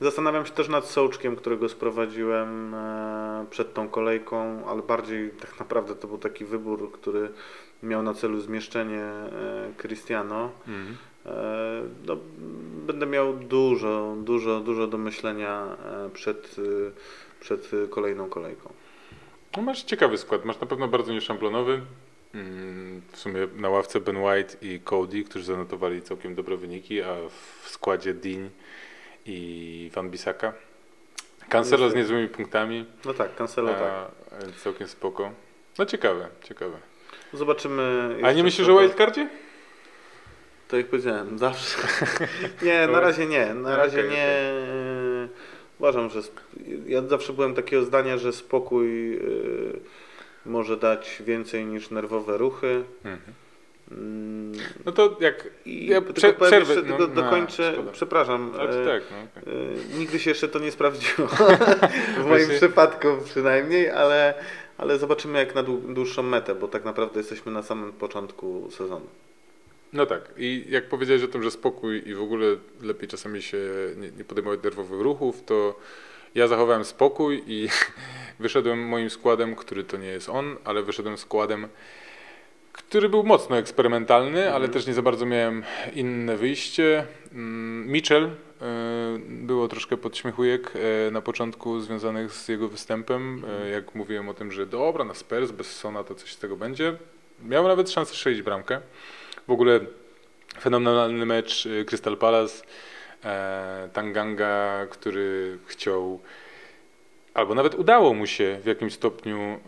Zastanawiam się też nad Sołczkiem, którego sprowadziłem e, przed tą kolejką, ale bardziej tak naprawdę to był taki wybór, który miał na celu zmieszczenie e, Cristiano. Mhm. E, No, będę miał dużo, dużo, dużo do myślenia e, przed, przed kolejną kolejką. No masz ciekawy skład, masz na pewno bardzo nieszamblonowy. Mm, W sumie na ławce Ben White i Cody, którzy zanotowali całkiem dobre wyniki, a w składzie Dean i Van Bissaka. Cancelo z niezłymi punktami, No tak, Cancelo tak. więc całkiem spoko. No ciekawe, ciekawe. Zobaczymy. A nie myślisz o wildcardzie? To jak powiedziałem, zawsze. nie, na razie nie. Na razie Okej, nie. Uważam, że ja zawsze byłem takiego zdania, że spokój y, może dać więcej niż nerwowe ruchy. Mhm. Mm, No to jak I ja tylko prze, powiem przerwę, jeszcze, no, tylko no, dokończę, szkoda. przepraszam. E, tak, no, okej. e, nigdy się jeszcze to nie sprawdziło. w moim przypadku przynajmniej, ale, ale zobaczymy jak na dłu- dłuższą metę, bo tak naprawdę jesteśmy na samym początku sezonu. No tak. I jak powiedziałeś o tym, że spokój i w ogóle lepiej czasami się nie, nie podejmować nerwowych ruchów, to ja zachowałem spokój i wyszedłem moim składem, który to nie jest on, ale wyszedłem składem, który był mocno eksperymentalny, ale też nie za bardzo miałem inne wyjście. Mm, Mitchell y, było troszkę podśmiechujek y, na początku związanych z jego występem. Y, Jak mówiłem o tym, że dobra, na Spurs bez Sona to coś z tego będzie. Miał nawet szansę strzelić bramkę. W ogóle fenomenalny mecz y, Crystal Palace. E, Tanganga, który chciał, albo nawet udało mu się w jakimś stopniu e,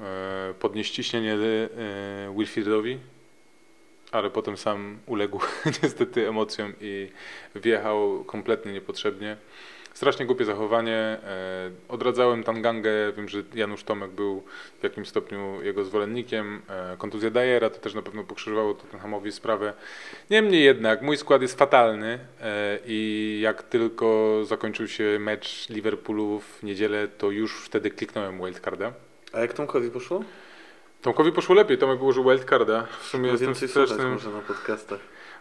podnieść ciśnienie e, ale potem sam uległ niestety emocjom i wjechał kompletnie niepotrzebnie. Strasznie głupie zachowanie. E, Odradzałem Tangangę. Wiem, że Janusz Tomek był w jakimś stopniu jego zwolennikiem. E, Kontuzja Dajera to też na pewno pokrzyżowało Tottenhamowi sprawę. Niemniej jednak mój skład jest fatalny e, i jak tylko zakończył się mecz Liverpoolu w niedzielę, to już wtedy kliknąłem wildcarda. A jak Tomkowi poszło? Tomkowi poszło lepiej, Tomek ułożył wildcarda. W sumie No jestem strasznym... może na podcastach.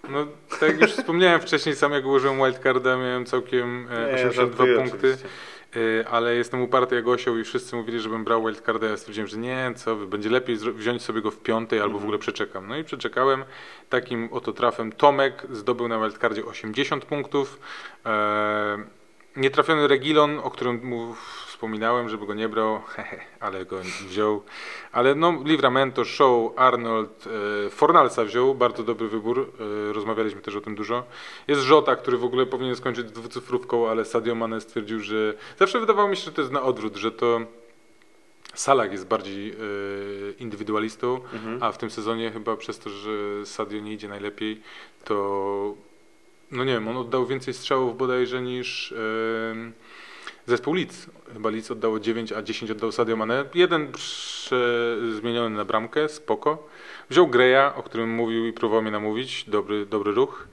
No, tak jak już wspomniałem wcześniej, sam jak ułożyłem wildcarda, miałem całkiem e, Nie, 82 żartuję punkty. oczywiście. Y, ale jestem uparty jak osioł i wszyscy mówili, żebym brał wildcarda. Ja stwierdziłem, że nie, co wy, będzie lepiej wziąć sobie go w piątej albo w ogóle przeczekam. No i przeczekałem. Takim oto trafem Tomek zdobył na wildcardzie 80 punktów. E, nietrafiony Regilon, o którym mu wspominałem, żeby go nie brał, ale go wziął. Ale no, Livramento, Show, Arnold, e, Fornalsa wziął, bardzo dobry wybór, e, rozmawialiśmy też o tym dużo. Jest Żota, który w ogóle powinien skończyć dwucyfrówką, ale Sadio Mane stwierdził, że zawsze wydawało mi się, że to jest na odwrót, że to Salah jest bardziej e, indywidualistą, a w tym sezonie chyba przez to, że Sadio nie idzie najlepiej, to no nie wiem, on oddał więcej strzałów bodajże niż zespół Leeds. Chyba Leeds oddało 9, a 10 oddał Sadio Mane. Jeden prze, zmieniony na bramkę, spoko. Wziął Greya, o którym mówił i próbował mnie namówić, dobry, dobry ruch.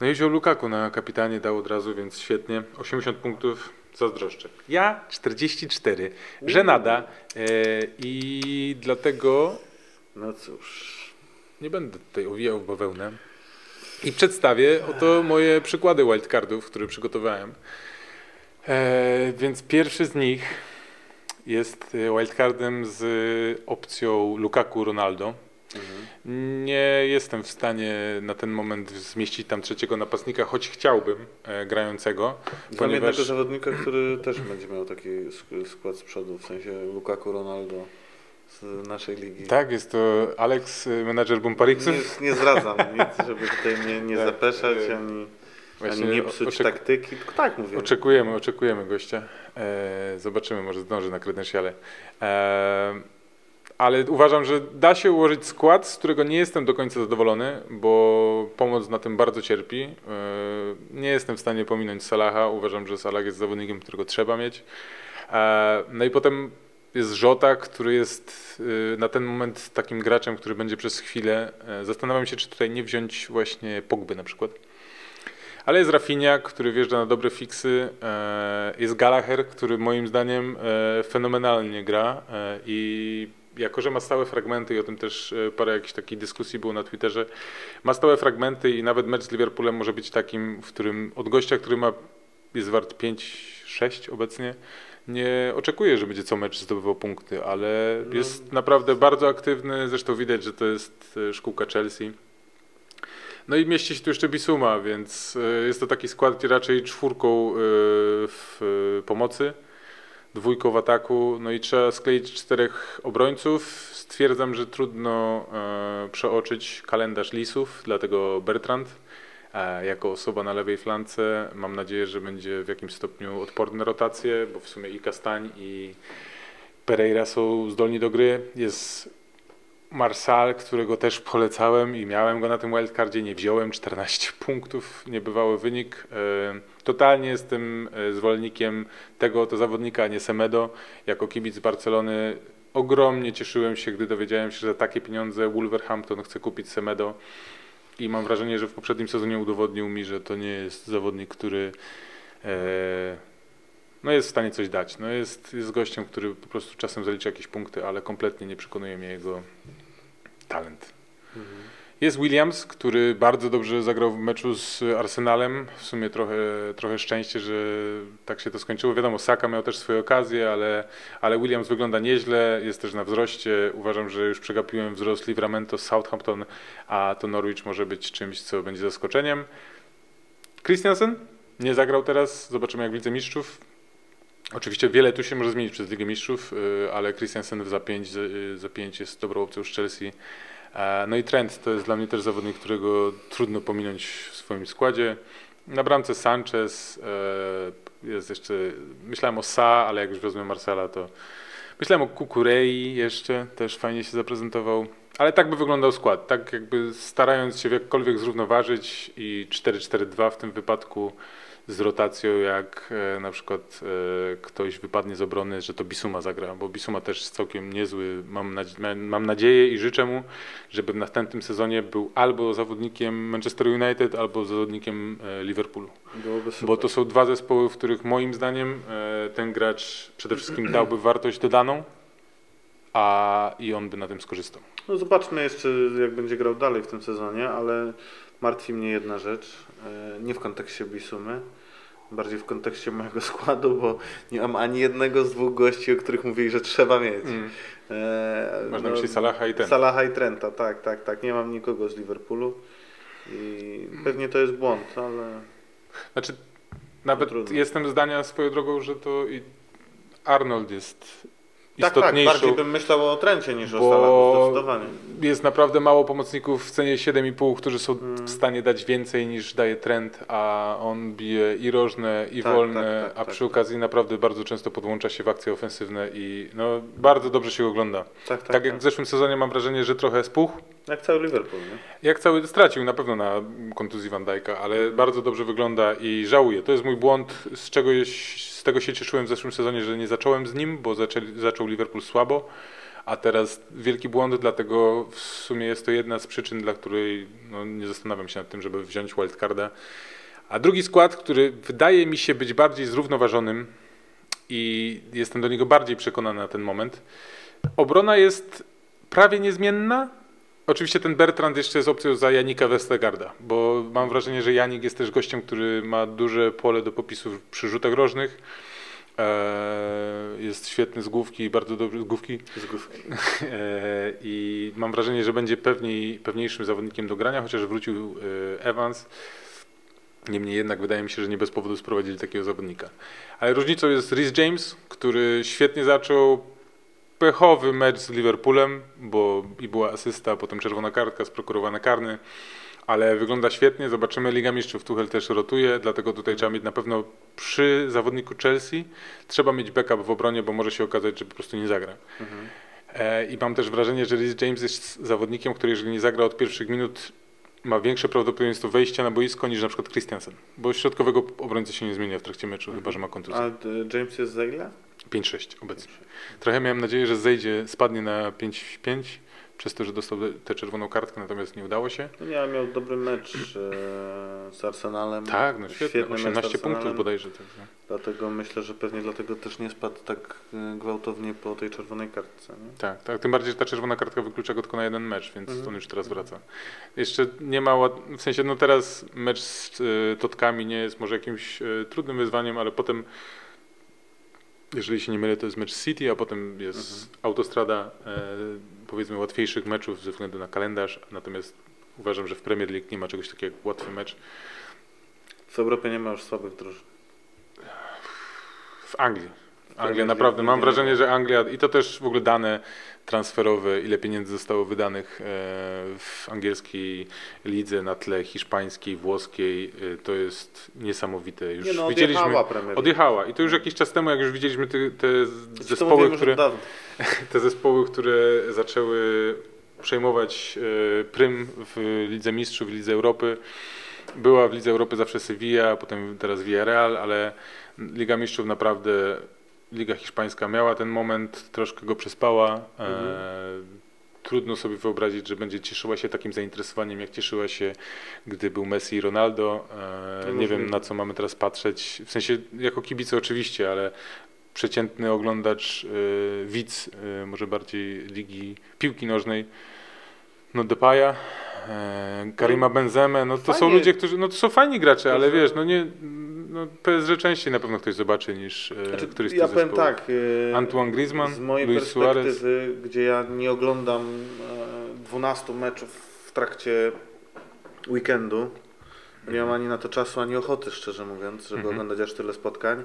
No i wziął Lukaku na kapitanie, dał od razu, więc świetnie. 80 punktów, zazdroszczę. Ja 44, żenada e, i dlatego No cóż. nie będę tutaj owijał w bawełnę. I przedstawię oto moje przykłady wildcardów, które przygotowałem. E, więc pierwszy z nich jest e, wildcardem z opcją Lukaku Ronaldo. Nie jestem w stanie na ten moment zmieścić tam trzeciego napastnika, choć chciałbym e, grającego, Znam jednego ponieważ zawodnika, który też będzie miał taki sk- skład z przodu, w sensie Lukaku Ronaldo z naszej ligi. tak, jest to Alex, e, menadżer Bumpariksów. Nie, nie zdradzam nic, żeby tutaj mnie nie Tak, zapeszać, e, ani, Właśnie ani nie psuć oczek- taktyki. Tylko tak mówię. Oczekujemy, oczekujemy gościa. E, zobaczymy, może zdąży na kredensiale. E, ale uważam, że da się ułożyć skład, z którego nie jestem do końca zadowolony, bo pomoc na tym bardzo cierpi. E, nie jestem w stanie pominąć Salaha. Uważam, że Salah jest zawodnikiem, którego trzeba mieć. E, no i potem jest Żota, który jest e, na ten moment takim graczem, który będzie przez chwilę. Zastanawiam się, czy tutaj nie wziąć właśnie Pogby na przykład. Ale jest Rafinha, który wjeżdża na dobre fiksy. e, Jest Gallagher, który moim zdaniem e, fenomenalnie gra e, i jako, że ma stałe fragmenty i o tym też parę jakichś takich dyskusji było na Twitterze, ma stałe fragmenty i nawet mecz z Liverpoolem może być takim, w którym od gościa, który ma jest wart 5-6 obecnie, nie oczekuję, że będzie co mecz zdobywał punkty, ale jest naprawdę bardzo aktywny, zresztą widać, że to jest szkółka Chelsea. No i mieści się tu jeszcze Bisuma, więc e, jest to taki skład, raczej czwórką e, w e, pomocy, dwójką w ataku, no i trzeba skleić czterech obrońców. Stwierdzam, że trudno przeoczyć kalendarz Lisów, dlatego Bertrand jako osoba na lewej flance mam nadzieję, że będzie w jakimś stopniu odporny na rotację, bo w sumie i Kastań i Pereira są zdolni do gry. Jest Marsal, którego też polecałem i miałem go na tym wildcardzie, nie wziąłem, 14 punktów, niebywały wynik. E, totalnie jestem e, zwolennikiem tego to zawodnika, a nie Semedo. Jako kibic Barcelony ogromnie cieszyłem się, gdy dowiedziałem się, że takie pieniądze Wolverhampton chce kupić Semedo i mam wrażenie, że w poprzednim sezonie udowodnił mi, że to nie jest zawodnik, który e, no jest w stanie coś dać. No jest, jest gościem, który po prostu czasem zalicza jakieś punkty, ale kompletnie nie przekonuje mnie jego talent. Jest Williams, który bardzo dobrze zagrał w meczu z Arsenalem. W sumie trochę, trochę szczęście, że tak się to skończyło. Wiadomo, Saka miał też swoje okazje, ale, ale Williams wygląda nieźle, jest też na wzroście. Uważam, że już przegapiłem wzrost Livramento z Southampton, a to Norwich może być czymś, co będzie zaskoczeniem. Christiansen nie zagrał teraz, zobaczymy jak w Lidze Mistrzów. Oczywiście wiele tu się może zmienić przez Ligę Mistrzów, y, ale Christiansen za 5 za 5 jest dobrą opcją z Chelsea. E, No i Trent to jest dla mnie też zawodnik, którego trudno pominąć w swoim składzie. Na bramce Sanchez e, jest jeszcze, myślałem o Sa, ale jak już wezmę Marcela, to myślałem o Kukurei jeszcze, też fajnie się zaprezentował. Ale tak by wyglądał skład, tak jakby starając się w jakkolwiek zrównoważyć i 4-4-2 w tym wypadku z rotacją, jak e, na przykład e, ktoś wypadnie z obrony, że to Bisuma zagra, bo Bisuma też jest całkiem niezły. Mam, nadzie- mam nadzieję i życzę mu, żeby w następnym sezonie był albo zawodnikiem Manchester United, albo zawodnikiem e, Liverpoolu. Bo to są dwa zespoły, w których moim zdaniem ten gracz przede wszystkim dałby wartość dodaną, a i on by na tym skorzystał. No zobaczmy jeszcze, jak będzie grał dalej w tym sezonie, ale martwi mnie jedna rzecz. e, Nie w kontekście Bisumy, bardziej w kontekście mojego składu, bo nie mam ani jednego z dwóch gości, o których mówili, że trzeba mieć. E, Masz na no, Salaha i ten. Salaha i Trenta, tak, tak, tak. Nie mam nikogo z Liverpoolu. I pewnie to jest błąd, ale Znaczy, nawet jestem zdania swoją drogą, że to i Arnold jest tak, tak, istotniejszą, bardziej bym myślał o Trencie niż o bo Salachu, zdecydowanie. jest naprawdę mało pomocników w cenie 7,5, którzy są Mm. w stanie dać więcej niż daje trend, a on bije i rożne, i Tak, wolne, tak, tak, a tak, przy tak. okazji naprawdę bardzo często podłącza się w akcje ofensywne i no, bardzo dobrze się ogląda. Tak, tak, Tak, jak w zeszłym sezonie mam wrażenie, że trochę spuchł, Jak cały Liverpool, nie? Jak cały stracił na pewno na kontuzji Van Dijk'a, ale bardzo dobrze wygląda i żałuję. To jest mój błąd, z czego jeś- z tego się cieszyłem w zeszłym sezonie, że nie zacząłem z nim, bo zaczął Liverpool słabo, a teraz wielki błąd, dlatego w sumie jest to jedna z przyczyn, dla której no, nie zastanawiam się nad tym, żeby wziąć wildcarda. A drugi skład, który wydaje mi się być bardziej zrównoważonym i jestem do niego bardziej przekonany na ten moment. Obrona jest prawie niezmienna, Oczywiście ten Bertrand jeszcze jest opcją za Janika Westergarda, bo mam wrażenie, że Janik jest też gościem, który ma duże pole do popisu przy rzutach rożnych. Eee, Jest świetny z główki, bardzo dobry z główki. Z główki. Eee, I mam wrażenie, że będzie pewniej, pewniejszym zawodnikiem do grania, chociaż wrócił e, Evans. Niemniej jednak wydaje mi się, że nie bez powodu sprowadzili takiego zawodnika. Ale różnicą jest Rhys James, który świetnie zaczął pechowy mecz z Liverpoolem, bo i była asysta, potem czerwona kartka, sprokurowany karny, ale wygląda świetnie. Zobaczymy, Liga Mistrzów Tuchel też rotuje, dlatego tutaj trzeba mieć na pewno przy zawodniku Chelsea, trzeba mieć backup w obronie, bo może się okazać, że po prostu nie zagra. E, I mam też wrażenie, że Rhys James jest zawodnikiem, który jeżeli nie zagra od pierwszych minut, ma większe prawdopodobieństwo wejścia na boisko niż na przykład Christiansen, bo środkowego obrońcy się nie zmienia w trakcie meczu, chyba że ma kontuzję. A y, James jest za ile? 5-6 obecnie. Trochę miałem nadzieję, że zejdzie, spadnie na 5-5 przez to, że dostał tę czerwoną kartkę, natomiast nie udało się. No nie, miał dobry mecz e, z Arsenalem. Tak, no z 18 Arsenalem, punktów bodajże. Także. Dlatego myślę, że pewnie dlatego też nie spadł tak e, gwałtownie po tej czerwonej kartce. Nie? Tak, tak, tym bardziej, że ta czerwona kartka wyklucza go tylko na jeden mecz, więc Mhm. on już teraz wraca. Jeszcze nie ma, w sensie no teraz mecz z y, Totkami nie jest może jakimś y, trudnym wyzwaniem, ale potem, jeżeli się nie mylę, to jest mecz City, a potem jest Mhm. autostrada e, powiedzmy łatwiejszych meczów ze względu na kalendarz, natomiast uważam, że w Premier League nie ma czegoś takiego jak łatwy mecz. W Europie nie ma już słabych drużyn. W Anglii. Anglia naprawdę, mam wrażenie, że Anglia i to też w ogóle dane transferowe, ile pieniędzy zostało wydanych e, w angielskiej lidze na tle hiszpańskiej, włoskiej, e, to jest niesamowite. Już Nie no, widzieliśmy, odjechała Premier League. odjechała i to już jakiś czas temu, jak już widzieliśmy te, te zespoły, które, te zespoły, które zaczęły przejmować e, prym w Lidze Mistrzów, w Lidze Europy. Była w Lidze Europy zawsze Sevilla, potem teraz Villarreal, ale Liga Mistrzów naprawdę, Liga Hiszpańska miała ten moment, troszkę go przespała. E, trudno sobie wyobrazić, że będzie cieszyła się takim zainteresowaniem, jak cieszyła się, gdy był Messi i Ronaldo. E, nie wiem, na co mamy teraz patrzeć. W sensie, jako kibice oczywiście, ale przeciętny oglądacz, e, widz, e, może bardziej ligi piłki nożnej, no Depaya, e, Karima Benzemę, no to są Fajnie. ludzie, którzy, no to są fajni gracze, ale wiesz, no nie, no PSG częściej na pewno ktoś zobaczy niż e, Znaczy, któryś z ja tych powiem zespołów. tak, y, Antoine Griezmann, z mojej Luis Suarez. perspektywy, gdzie ja nie oglądam e, 12 meczów w trakcie weekendu, nie mam ani na to czasu, ani ochoty, szczerze mówiąc, żeby Mhm. oglądać aż tyle spotkań,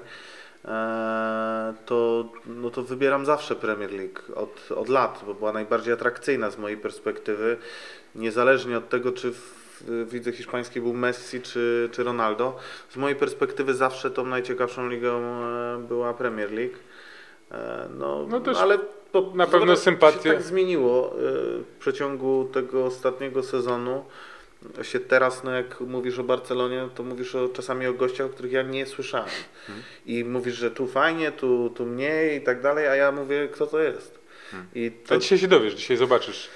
e, to, no to wybieram zawsze Premier League od, od lat, bo była najbardziej atrakcyjna z mojej perspektywy, niezależnie od tego, czy w lidze hiszpańskiej był Messi czy, czy Ronaldo. Z mojej perspektywy zawsze tą najciekawszą ligą e, była Premier League. E, No, No też ale to na pewno się tak zmieniło e, w przeciągu tego ostatniego sezonu. Się teraz, no jak mówisz o Barcelonie, to mówisz o, czasami o gościach, o których ja nie słyszałem. Mhm. I mówisz, że tu fajnie, tu, tu mniej i tak dalej, a ja mówię, kto to jest. I to, A dzisiaj się dowiesz, dzisiaj zobaczysz.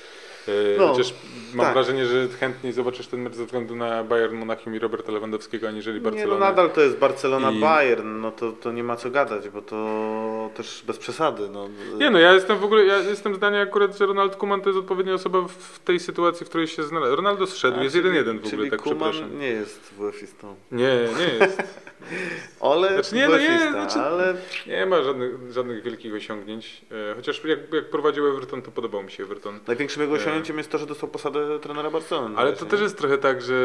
E, No, Chociaż mam tak. wrażenie, że chętniej zobaczysz ten mecz ze względu na Bayern Monachium i Roberta Lewandowskiego, aniżeli Nie, no nadal to jest Barcelona I- Bayern, no to, to nie ma co gadać, bo to też bez przesady. No. Nie no, ja jestem w ogóle, ja jestem zdania akurat, że Ronald Koeman to jest odpowiednia osoba w tej sytuacji, w której się znalazł. Ronaldo zszedł, A, jest czyli- 1-1 w ogóle, tak Koeman przepraszam. nie jest WF-istą. Nie, nie jest. Ale Znaczy nie, no nie, znaczy- ale Nie ma żadnych, żadnych wielkich osiągnięć. E, Chociaż jak, jak prowadził Everton, to podobał mi się Everton. największym jego osiągnięciem jest to, że dostał posadę trenera Barcelony. Ale właśnie, to też jest trochę tak, że.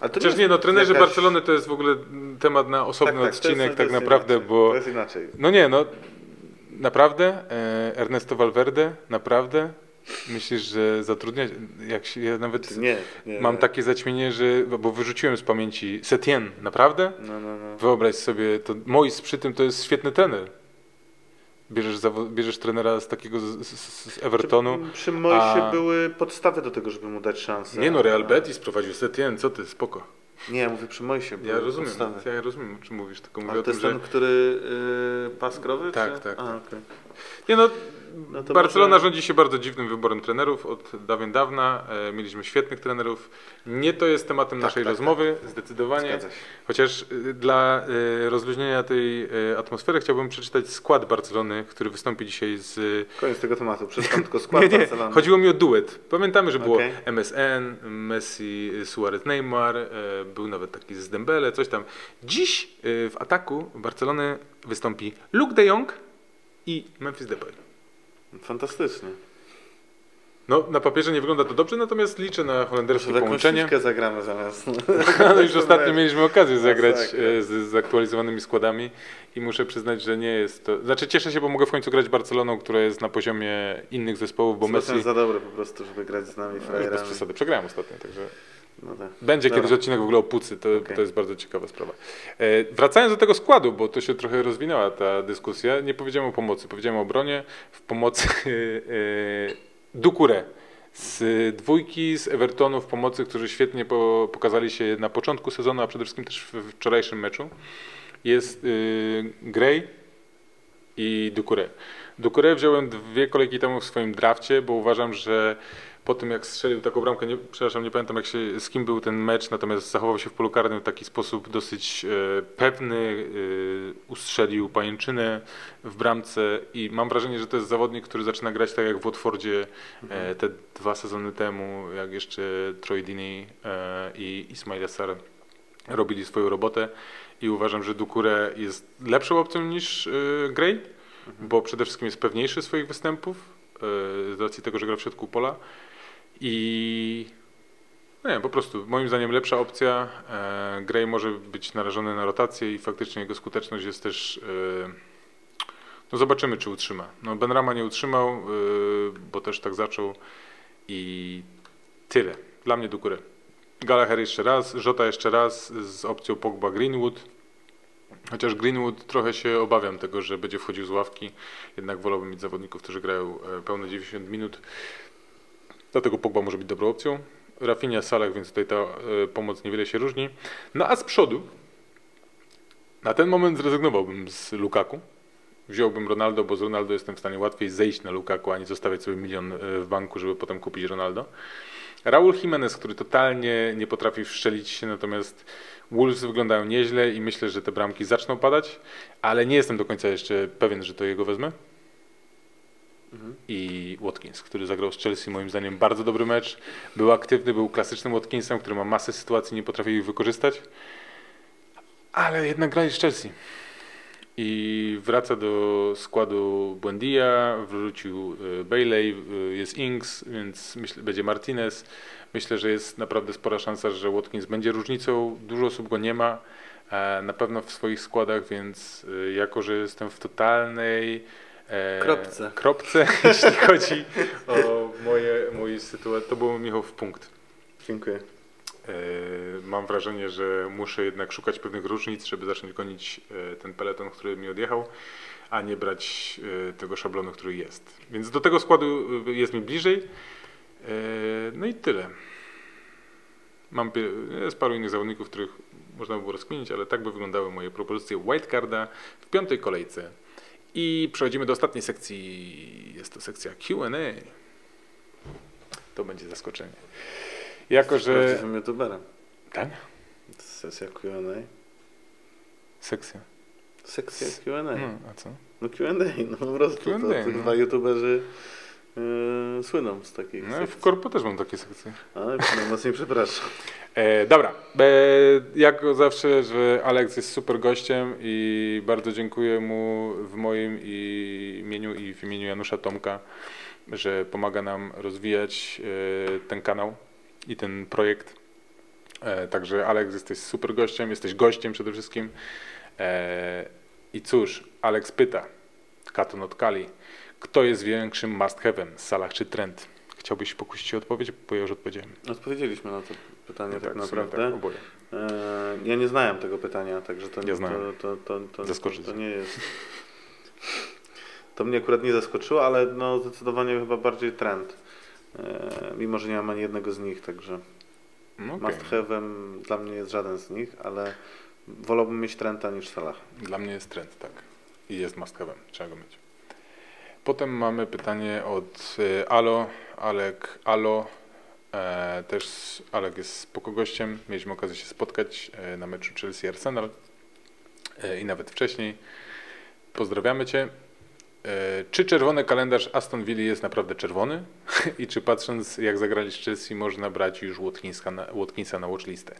Ale Chociaż nie, no trenerzy jakaś- Barcelony to jest w ogóle temat na osobny Tak, tak, odcinek, tak naprawdę, inaczej. bo. To jest inaczej. No nie, no naprawdę, e, Ernesto Valverde, naprawdę myślisz, że zatrudnia, jak się, ja nawet Nie, nie. mam nie. takie zaćmienie, że, bo wyrzuciłem z pamięci Setien, naprawdę? No, no, no. Wyobraź sobie, to Mois przy tym to jest świetny trener. Bierzesz, bierzesz trenera z takiego z, z, z Evertonu. Przy, przy Moisie a- były podstawy do tego, żeby mu dać szansę. Nie no, Real Betis prowadził Setien, co ty, spoko. Nie, mówię przy Moisie. Ja rozumiem, podstawy. ja rozumiem o czym mówisz, tylko mówię Ale o to tym, jest że... ten, który yy, paskrowy? Tak, czy? tak, A, tak. Nie no, No to Barcelona może- rządzi się bardzo dziwnym wyborem trenerów od dawien dawna. E, mieliśmy świetnych trenerów. Nie to jest tematem Tak, naszej tak, rozmowy, zdecydowanie. Zgadza się. Chociaż y, dla y, rozluźnienia tej y, atmosfery chciałbym przeczytać skład Barcelony, który wystąpi dzisiaj z... Koniec tego tematu. Przeczytam tylko skład Nie, nie, Barcelony. chodziło mi o duet. Pamiętamy, że było Okej. MSN, Messi, Suarez, Neymar, e, był nawet taki z Dembele, coś tam. Dziś w ataku Barcelony wystąpi Luke de Jong i Memphis Depay. Fantastycznie. No, na papierze nie wygląda to dobrze, natomiast liczę na holenderskie Może połączenie. piłkę zagramy zamiast. No już ostatnio mieliśmy okazję zagrać e, z, z aktualizowanymi składami i muszę przyznać, że nie jest to... Znaczy cieszę się, bo mogę w końcu grać Barceloną, która jest na poziomie innych zespołów, bo Messi... jest za dobry po prostu, żeby grać z nami No, już bez frajerami. przesady, przegrałem ostatnio, także No tak. będzie Dobra. kiedyś odcinek w ogóle o Pucy, to, Okej. to jest bardzo ciekawa sprawa. E, wracając do tego składu, bo to się trochę rozwinęła ta dyskusja, nie powiedziałem o pomocy, powiedziałem o obronie, w pomocy e, Dukure z dwójki z Evertonu w pomocy, którzy świetnie po, pokazali się na początku sezonu, a przede wszystkim też w wczorajszym meczu, jest y, Gray i Dukure. Dukure wziąłem dwie kolejki temu w swoim drafcie, bo uważam, że po tym jak strzelił taką bramkę, nie, przepraszam, nie pamiętam jak się, z kim był ten mecz, natomiast zachował się w polu karnym w taki sposób dosyć e, pewny, e, ustrzelił pajęczynę w bramce i mam wrażenie, że to jest zawodnik, który zaczyna grać tak jak w Watfordzie e, te dwa sezony temu, jak jeszcze Troy Deeney e, i Ismail Assar robili swoją robotę i uważam, że Dukure jest lepszą opcją niż e, Gray, bo przede wszystkim jest pewniejszy swoich występów e, z racji tego, że gra w środku pola i no nie, po prostu moim zdaniem lepsza opcja. E, Gray może być narażony na rotację i faktycznie jego skuteczność jest też e, no zobaczymy czy utrzyma. No Benrama nie utrzymał, e, bo też tak zaczął i tyle. Dla mnie Dukure. Gallagher jeszcze raz, Żota jeszcze raz z opcją Pogba Greenwood. Chociaż Greenwood trochę się obawiam tego, że będzie wchodził z ławki. Jednak wolałbym mieć zawodników, którzy grają pełne 90 minut. Dlatego Pogba może być dobrą opcją. Rafinha, Salah, więc tutaj ta e, pomoc niewiele się różni. No a z przodu na ten moment zrezygnowałbym z Lukaku. Wziąłbym Ronaldo, bo z Ronaldo jestem w stanie łatwiej zejść na Lukaku, a nie zostawiać sobie milion e, w banku, żeby potem kupić Ronaldo. Raul Jimenez, który totalnie nie potrafi wszczelić się, natomiast Wolves wyglądają nieźle i myślę, że te bramki zaczną padać, ale nie jestem do końca jeszcze pewien, że to jego wezmę. I Watkins, który zagrał z Chelsea, moim zdaniem bardzo dobry mecz. Był aktywny, był klasycznym Watkinsem, który ma masę sytuacji, nie potrafi ich wykorzystać. Ale jednak grali z Chelsea. I wraca do składu Buendia, wrócił y, Bailey, y, jest Ings, więc myślę, będzie Martinez. Myślę, że jest naprawdę spora szansa, że Watkins będzie różnicą. Dużo osób go nie ma e, na pewno w swoich składach, więc jako, że jestem w totalnej e, Kropce. kropce jeśli chodzi o moje, moje sytuacje, to był Michał w punkt. Dziękuję. E, Mam wrażenie, że muszę jednak szukać pewnych różnic, żeby zacząć gonić e, ten peleton, który mi odjechał, a nie brać e, tego szablonu, który jest. Więc do tego składu e, jest mi bliżej. E, No i tyle. Mam jest paru innych zawodników, których można by było rozkminić, ale tak by wyglądały moje propozycje wildcarda w piątej kolejce. I przechodzimy do ostatniej sekcji. Jest to sekcja Q&A. To będzie zaskoczenie. Jako, że... Prawdziwym youtuberem. Tak? Sesja Q&A. Sekcja. Sekcja Q&A. No, a co? No Q&A, no po prostu. Q&A, to, no. tych dwa youtuberzy yy, słyną z takich No, w sekcji. korpo też mam takie sekcje. Ale najmocniej przepraszam. E, dobra, e, jak zawsze, że Alex jest super gościem i bardzo dziękuję mu w moim i imieniu i w imieniu Janusza Tomka, że pomaga nam rozwijać e, ten kanał i ten projekt. E, także Alex, jesteś super gościem, jesteś gościem przede wszystkim. E, I cóż, Alex pyta, Katon od Kali, kto jest większym must have'em, Salah czy Trent? Chciałbyś pokusić się odpowiedź, bo ja już odpowiedziałem. Odpowiedzieliśmy na to pytanie tak, w sumie naprawdę. Tak. E, ja nie znałem tego pytania, także to, Ja to, to, to, to, to, Zaskoczyć. to nie jest. To mnie akurat nie zaskoczyło, ale no zdecydowanie chyba bardziej trend. E, mimo, że nie mam ani jednego z nich, także No, okej. must have'em dla mnie jest żaden z nich, ale wolałbym mieć Trenta niż Salah. Dla mnie jest trend, tak. I jest must have'em, trzeba go mieć. Potem mamy pytanie od e, Alo, Alek Alo. E, też Alek jest spoko gościem. Mieliśmy okazję się spotkać e, na meczu Chelsea-Arsenal e, i nawet wcześniej. Pozdrawiamy Cię. E, czy czerwony kalendarz Aston Villa jest naprawdę czerwony? I czy patrząc jak zagrali z Chelsea można brać już Watkinsa na, Watkinsa na watchlistę?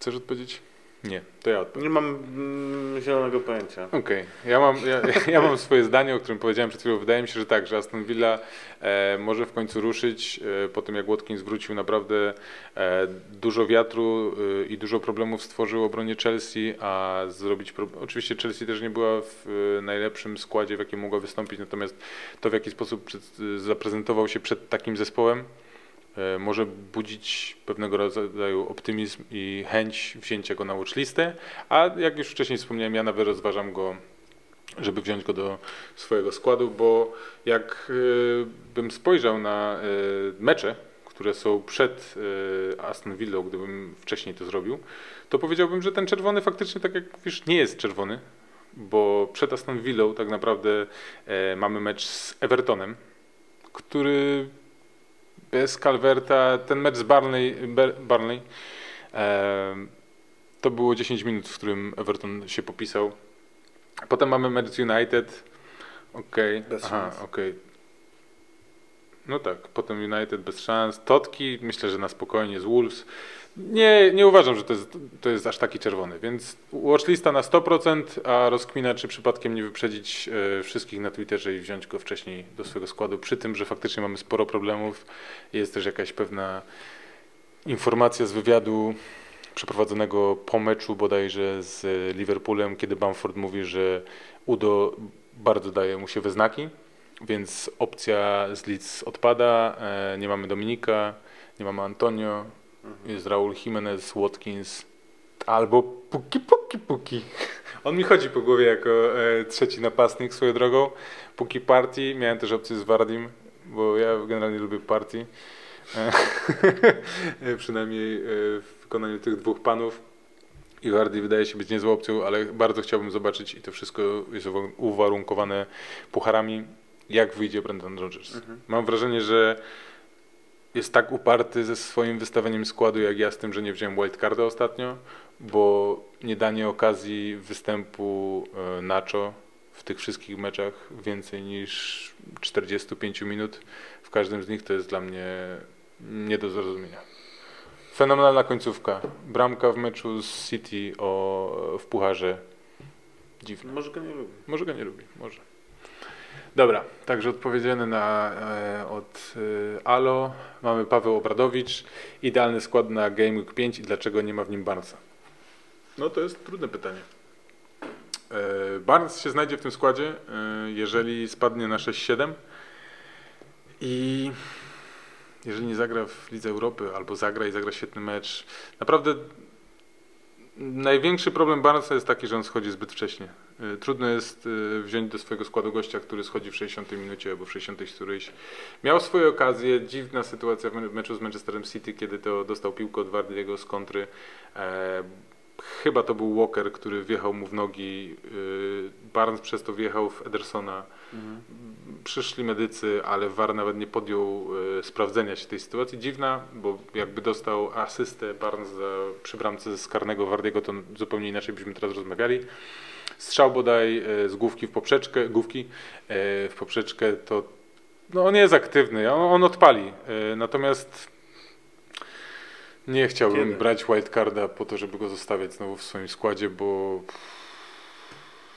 Chcesz odpowiedzieć? Nie, to ja odpowiem. Nie mam mm, zielonego pojęcia. Okej, ja, mam, ja, ja mam swoje zdanie, o którym powiedziałem przed chwilą. Wydaje mi się, że tak, że Aston Villa e, może w końcu ruszyć e, po tym, jak Watkins wrócił. Naprawdę e, dużo wiatru e, i dużo problemów stworzył obronie Chelsea, a zrobić. Pro... Oczywiście Chelsea też nie była w e, najlepszym składzie, w jakim mogła wystąpić, natomiast to, w jaki sposób przed, zaprezentował się przed takim zespołem, może budzić pewnego rodzaju optymizm i chęć wzięcia go na watchlistę, a jak już wcześniej wspomniałem, ja nawet rozważam go, żeby wziąć go do swojego składu, bo jak y, bym spojrzał na y, mecze, które są przed Aston Villą, gdybym wcześniej to zrobił, to powiedziałbym, że ten czerwony faktycznie, tak jak wiesz, nie jest czerwony, bo przed Aston Villą tak naprawdę e, mamy mecz z Evertonem, który bez Calverta, ten mecz z Barney, Barney e, to było 10 minut, w którym Everton się popisał. Potem mamy mecz z United. Okej. Bez Aha, szans. okej. No tak, potem United bez szans. Totki, myślę, że na spokojnie z Wolves. Nie, nie uważam, że to jest, to jest aż taki czerwony, więc watchlista na 100%, a rozkmina, czy przypadkiem nie wyprzedzić e, wszystkich na Twitterze i wziąć go wcześniej do swojego składu, przy tym, że faktycznie mamy sporo problemów. Jest też jakaś pewna informacja z wywiadu przeprowadzonego po meczu bodajże z Liverpoolem, kiedy Bamford mówi, że Udo bardzo daje mu się we znaki, więc opcja z Leeds odpada, e, nie mamy Dominika, nie mamy Antonio, jest Raul Jimenez, Watkins, albo Puki Puki Puki. On mi chodzi po głowie jako e, trzeci napastnik swoją drogą. Puki Party, miałem też opcję z Wardim, bo ja generalnie lubię partii. Przynajmniej e, w wykonaniu tych dwóch panów. I Wardy wydaje się być niezłą opcją, ale bardzo chciałbym zobaczyć i to wszystko jest uwarunkowane pucharami, jak wyjdzie Brendan Rodgers. Mhm. Mam wrażenie, że jest tak uparty ze swoim wystawieniem składu, jak ja z tym, że nie wziąłem wildcarda ostatnio, bo nie danie okazji występu e, Nacho w tych wszystkich meczach więcej niż 45 minut w każdym z nich to jest dla mnie nie do zrozumienia. Fenomenalna końcówka. Bramka w meczu z City o, w Pucharze. Dziwne. Może go nie lubi. Może go nie lubi, może. Dobra, także odpowiedziane na, e, od e, Alo. Mamy Paweł Obradowicz. Idealny skład na Game Week 5 i dlaczego nie ma w nim Barnesa? No to jest trudne pytanie. E, Barnes się znajdzie w tym składzie, e, jeżeli spadnie na 6-7 i jeżeli nie zagra w Lidze Europy albo zagra i zagra świetny mecz. Naprawdę największy problem Barnesa jest taki, że on schodzi zbyt wcześnie. Y, Trudno jest y, wziąć do swojego składu gościa, który schodzi w 60 minucie albo w 60 którejś. Miał swoje okazje, dziwna sytuacja w me- meczu z Manchesterem City, kiedy to dostał piłkę od Wardiego z kontry. E, chyba to był Walker, który wjechał mu w nogi. y, Barnes przez to wjechał w Edersona. Przyszli medycy, ale VAR nawet nie podjął sprawdzenia się tej sytuacji. Dziwna, bo jakby dostał asystę Barnes przy bramce z karnego Wardiego, to zupełnie inaczej byśmy teraz rozmawiali. Strzał bodaj e, z główki w poprzeczkę, główki e, w poprzeczkę, to no on jest aktywny, on, on odpali. E, Natomiast nie chciałbym Kiedy? brać wildcarda po to, żeby go zostawiać znowu w swoim składzie, bo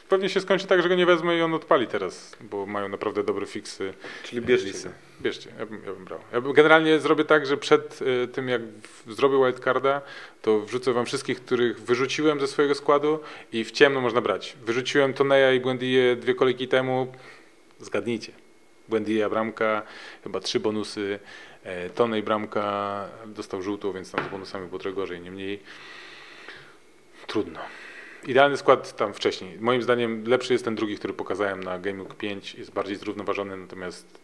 pewnie się skończy tak, że go nie wezmę i on odpali teraz, bo mają naprawdę dobre fiksy. Czyli bierzcie Lisy. Bierzcie, ja bym, ja bym brał. Ja generalnie zrobię tak, że przed y, tym jak zrobię wildcarda, to wrzucę wam wszystkich, których wyrzuciłem ze swojego składu i w ciemno można brać. Wyrzuciłem Toneja i Buendię dwie kolejki temu, zgadnijcie. Buendia bramka, chyba trzy bonusy, e, Tonej bramka, dostał żółtą, więc tam z bonusami było trochę gorzej, niemniej trudno. Idealny skład tam wcześniej. Moim zdaniem lepszy jest ten drugi, który pokazałem na Game Week 5, jest bardziej zrównoważony, natomiast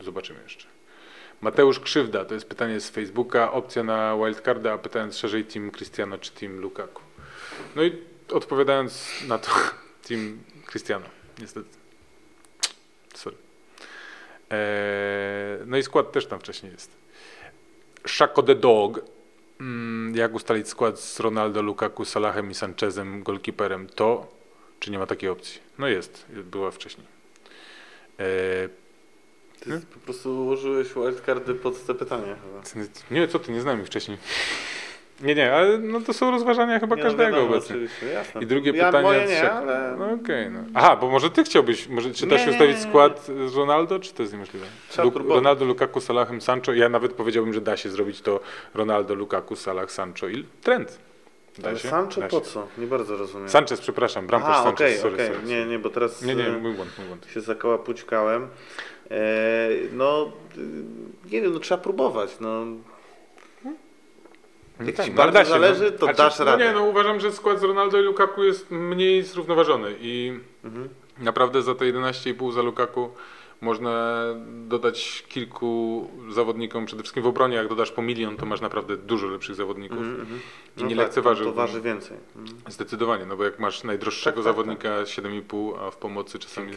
zobaczymy jeszcze. Mateusz Krzywda, to jest pytanie z Facebooka, opcja na wildcarda, a pytając szerzej Team Cristiano czy Team Lukaku. No i odpowiadając na to, Team Cristiano, niestety. Sorry. Eee, no i skład też tam wcześniej jest. Shako the Dog. Mm, Jak ustalić skład z Ronaldo, Lukaku, Salahem i Sanchezem, golkiperem? To, czy nie ma takiej opcji? No jest, była wcześniej. Eee, Ty Hmm? po prostu ułożyłeś wildcardy pod te pytania chyba. nie, co ty, nie znam ich wcześniej. Nie, nie, ale no to są rozważania chyba Nie, no każdego wiadomo, obecnie. Jasne. I drugie ja, pytanie. Moje nie, ale No okej, no. Aha, bo może ty chciałbyś, może czy da się ustawić skład z Ronaldo, czy to jest niemożliwe? Lu-. Ronaldo, Lukaku, Salahem, Sancho. Ja nawet powiedziałbym, że da się zrobić to Ronaldo, Lukaku, Salah, Sancho i trend. Da ale się? Sancho Da po się. co? Nie bardzo rozumiem. Sanchez, przepraszam, bramkarz Sanchez, okej, sorry, okej. sorry, Nie, nie, bo teraz Nie, nie, e, mój błąd, mój błąd. się zakołapućkałem. E, no, nie wiem, no trzeba próbować. No. No Jak tak, ci no bardzo się, zależy, no. to A czy- dasz no radę. Nie, no uważam, że skład z Ronaldo i Lukaku jest mniej zrównoważony i Mhm. naprawdę za te 11,5 za Lukaku można dodać kilku zawodnikom, przede wszystkim w obronie, jak dodasz po milion, to masz naprawdę dużo lepszych zawodników. Mhm. I No nie tak, lekceważyłbym. To waży więcej. Mhm. Zdecydowanie, no bo jak masz najdroższego Tak, tak, zawodnika 7,5, a w pomocy czasami...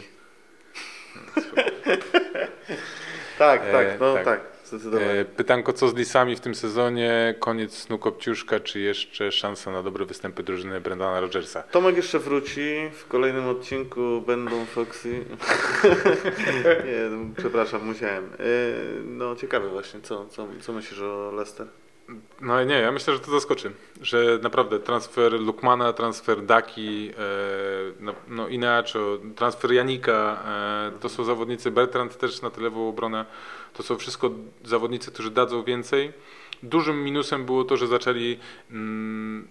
Tak, E, tak, no tak. tak, zdecydowanie. E, pytanko, co z Lisami w tym sezonie? Koniec snu Kopciuszka, czy jeszcze szansa na dobre występy drużyny Brendana Rodgersa? Tomek jeszcze wróci, w kolejnym odcinku będą Foxy. nie, no, przepraszam, musiałem. E, no ciekawe właśnie, co, co, co myślisz o Leicester? No nie, ja myślę, że to zaskoczy, że naprawdę transfer Lukmana, transfer Daki, e, no, no Inacho, transfer Janika, to są zawodnicy, Bertrand też na tyle obronę, to są wszystko zawodnicy, którzy dadzą więcej. Dużym minusem było to, że zaczęli mm,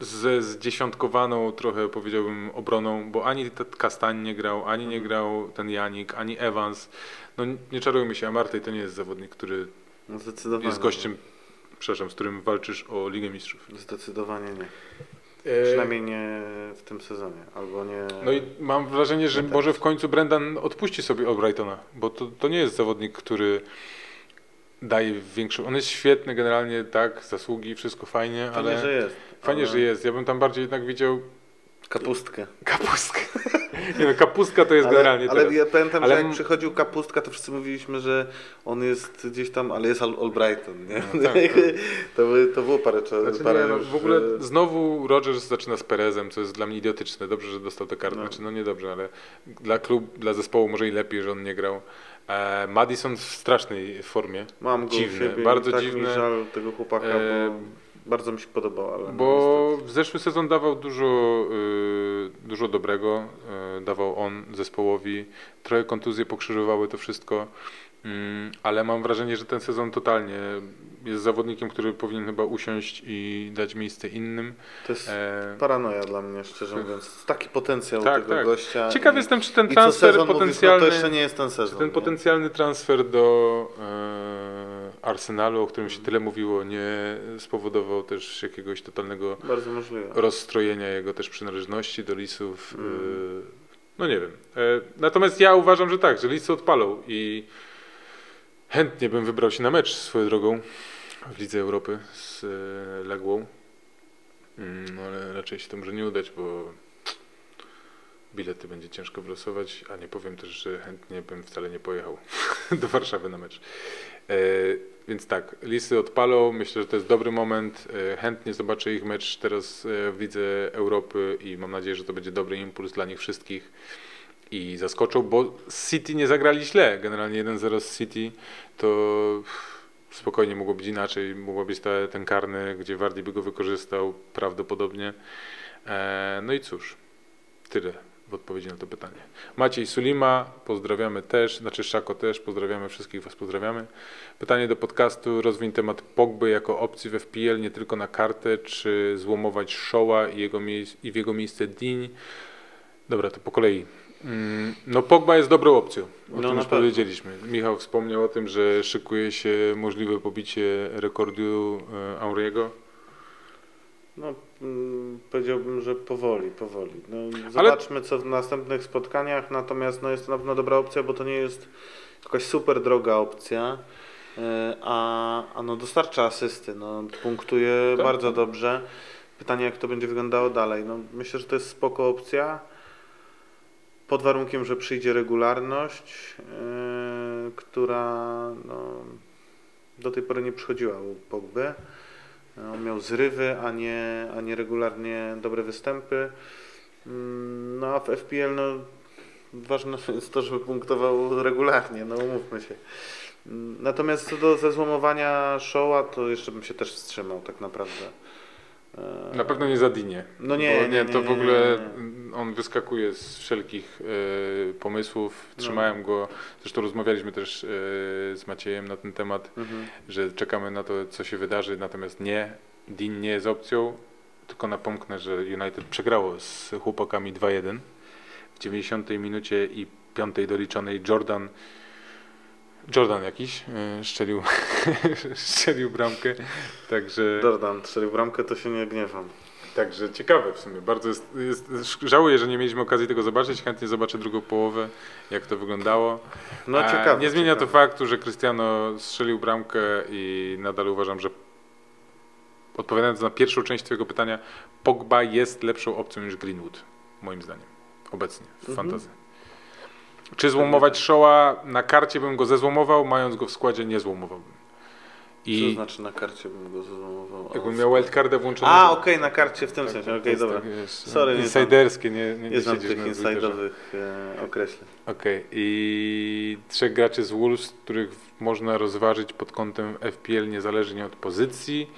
ze zdziesiątkowaną trochę powiedziałbym obroną, bo ani Kastań nie grał, ani nie grał ten Janik, ani Evans. No nie czarujmy się, Amartey to nie jest zawodnik, który No, jest gościem, przepraszam, z którym walczysz o Ligę Mistrzów. Zdecydowanie nie. Przynajmniej nie w tym sezonie, albo nie... No i mam wrażenie, że może w końcu Brendan odpuści sobie Albrightona, bo to, to nie jest zawodnik, który daje większą... On jest świetny generalnie, tak, zasługi, wszystko fajnie, Fajnie, ale... że jest. Fajnie, ale że jest. Ja bym tam bardziej jednak widział Kapustkę. kapustkę. nie no, kapustka to jest Ale, generalnie ale teraz. ja pamiętam, Ale że jak przychodził Kapustka, to wszyscy mówiliśmy, że on jest gdzieś tam, ale jest Al- Albrighton, nie? No tak, tak. to, by, to było parę. Znaczy, parę nie, no, w ogóle e, znowu Rodgers zaczyna z Perezem, co jest dla mnie idiotyczne. Dobrze, że dostał tę kartę. No. Znaczy, no nie dobrze, ale dla klub, dla zespołu może i lepiej, że on nie grał. E, Madison w strasznej formie, Mam go dziwne, u siebie bardzo tak dziwne. mi żal tego chłopaka, E, bo bardzo mi się podobał, ale bo niestety. w zeszły sezon dawał dużo, y, dużo dobrego, y, dawał on zespołowi. Trochę kontuzje pokrzyżowały to wszystko, mm, ale mam wrażenie, że ten sezon totalnie jest zawodnikiem, który powinien chyba usiąść i dać miejsce innym. to jest E, paranoja dla mnie, szczerze mówiąc. Taki potencjał Tak, tego tak. gościa. Ciekaw i, jestem, czy ten transfer potencjalny, Mówisz, no to jeszcze nie jest ten czy sezon. ten nie? potencjalny transfer do e, Arsenalu, o którym się tyle mówiło, nie spowodował też jakiegoś totalnego rozstrojenia jego też przynależności do Lisów. Mm. e, No nie wiem. E, Natomiast ja uważam, że tak, że Lisy odpalą i chętnie bym wybrał się na mecz swoją drogą w Lidze Europy z e, Ległą. Mm, No ale raczej się to może nie udać, bo bilety będzie ciężko wylosować, a nie powiem też, że chętnie bym wcale nie pojechał do Warszawy na mecz. E, więc tak, Lisy odpalą, myślę, że to jest dobry moment. E, chętnie zobaczę ich mecz teraz e, w Lidze Europy i mam nadzieję, że to będzie dobry impuls dla nich wszystkich i zaskoczą, bo City nie zagrali źle. Generalnie 1-0 z City to spokojnie mogło być inaczej. Mogło być te, ten karny, gdzie Wardy by go wykorzystał prawdopodobnie. No i cóż, tyle w odpowiedzi na to pytanie. Maciej Sulima, pozdrawiamy też, znaczy Szako też, pozdrawiamy wszystkich Was, pozdrawiamy. Pytanie do podcastu, rozwiń temat Pogby jako opcji w FPL, nie tylko na kartę, czy złomować Showa i, jego i w jego miejsce Diń. Dobra, to po kolei. Mm, No Pogba jest dobrą opcją, o No, tym już powiedzieliśmy. Michał wspomniał o tym, że szykuje się możliwe pobicie rekordu e, Auriego. No, powiedziałbym, że powoli, powoli. No, zobaczmy, co w następnych spotkaniach, natomiast no, jest to na pewno dobra opcja, bo to nie jest jakaś super droga opcja, e, a, a no, dostarcza asysty, no, punktuje Tak. bardzo dobrze. Pytanie, jak to będzie wyglądało dalej. No, myślę, że to jest spoko opcja, pod warunkiem, że przyjdzie regularność, e, która no, do tej pory nie przychodziła u Pogby. On miał zrywy, a nie, a nie regularnie dobre występy. Mm, No a w FPL no, ważne jest to, żeby punktował regularnie, no umówmy się. Mm, Natomiast co do zezłomowania showa, to jeszcze bym się też wstrzymał tak naprawdę. E, Na pewno nie za Dinię. No nie, nie, nie, to w ogóle on wyskakuje z wszelkich e, pomysłów. No. Trzymałem go, zresztą rozmawialiśmy też e, z Maciejem na ten temat, Mhm. że czekamy na to, co się wydarzy, natomiast nie, Din nie jest opcją. Tylko napomknę, że United przegrało z chłopakami 2-1 w 90 minucie i piątej doliczonej Jordan Jordan jakiś e, szczelił, szczelił bramkę, także Jordan strzelił bramkę, to się nie gniewam. Także ciekawe w sumie. Bardzo jest, jest, żałuję, że nie mieliśmy okazji tego zobaczyć. Chętnie zobaczę drugą połowę, jak to wyglądało. No E, ciekawe. Nie zmienia to ciekawe. faktu, że Cristiano strzelił bramkę i nadal uważam, że odpowiadając na pierwszą część Twojego pytania, Pogba jest lepszą opcją niż Greenwood, moim zdaniem, obecnie w Mhm. fantazji. Czy złomować Shoa? Na karcie bym go zezłomował, mając go w składzie nie złomowałbym. Co I znaczy na karcie bym go złomował? jakbym miał wildcarda włączonego... A, okej, na karcie w tym Tak, sensie, tak, okej, jest dobra. tak, wiesz, Sorry, nie Insiderskie, nie, nie, nie Nie znam siedzisz tych insiderowych e, określeń. Okej, i trzech graczy z Wolves, których można rozważyć pod kątem FPL niezależnie od pozycji.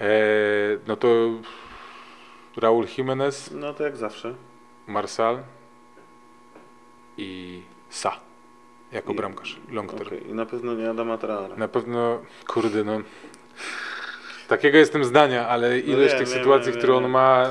E, no to Raul Jimenez, No to jak zawsze. Marsal i Sa jako I- bramkarz, long term. Okej, I na pewno nie Adama Traora. Na pewno, kurde, no. Takiego jestem zdania, ale ilość wiem, tych wiem, sytuacji, wiem, które on wiem. ma.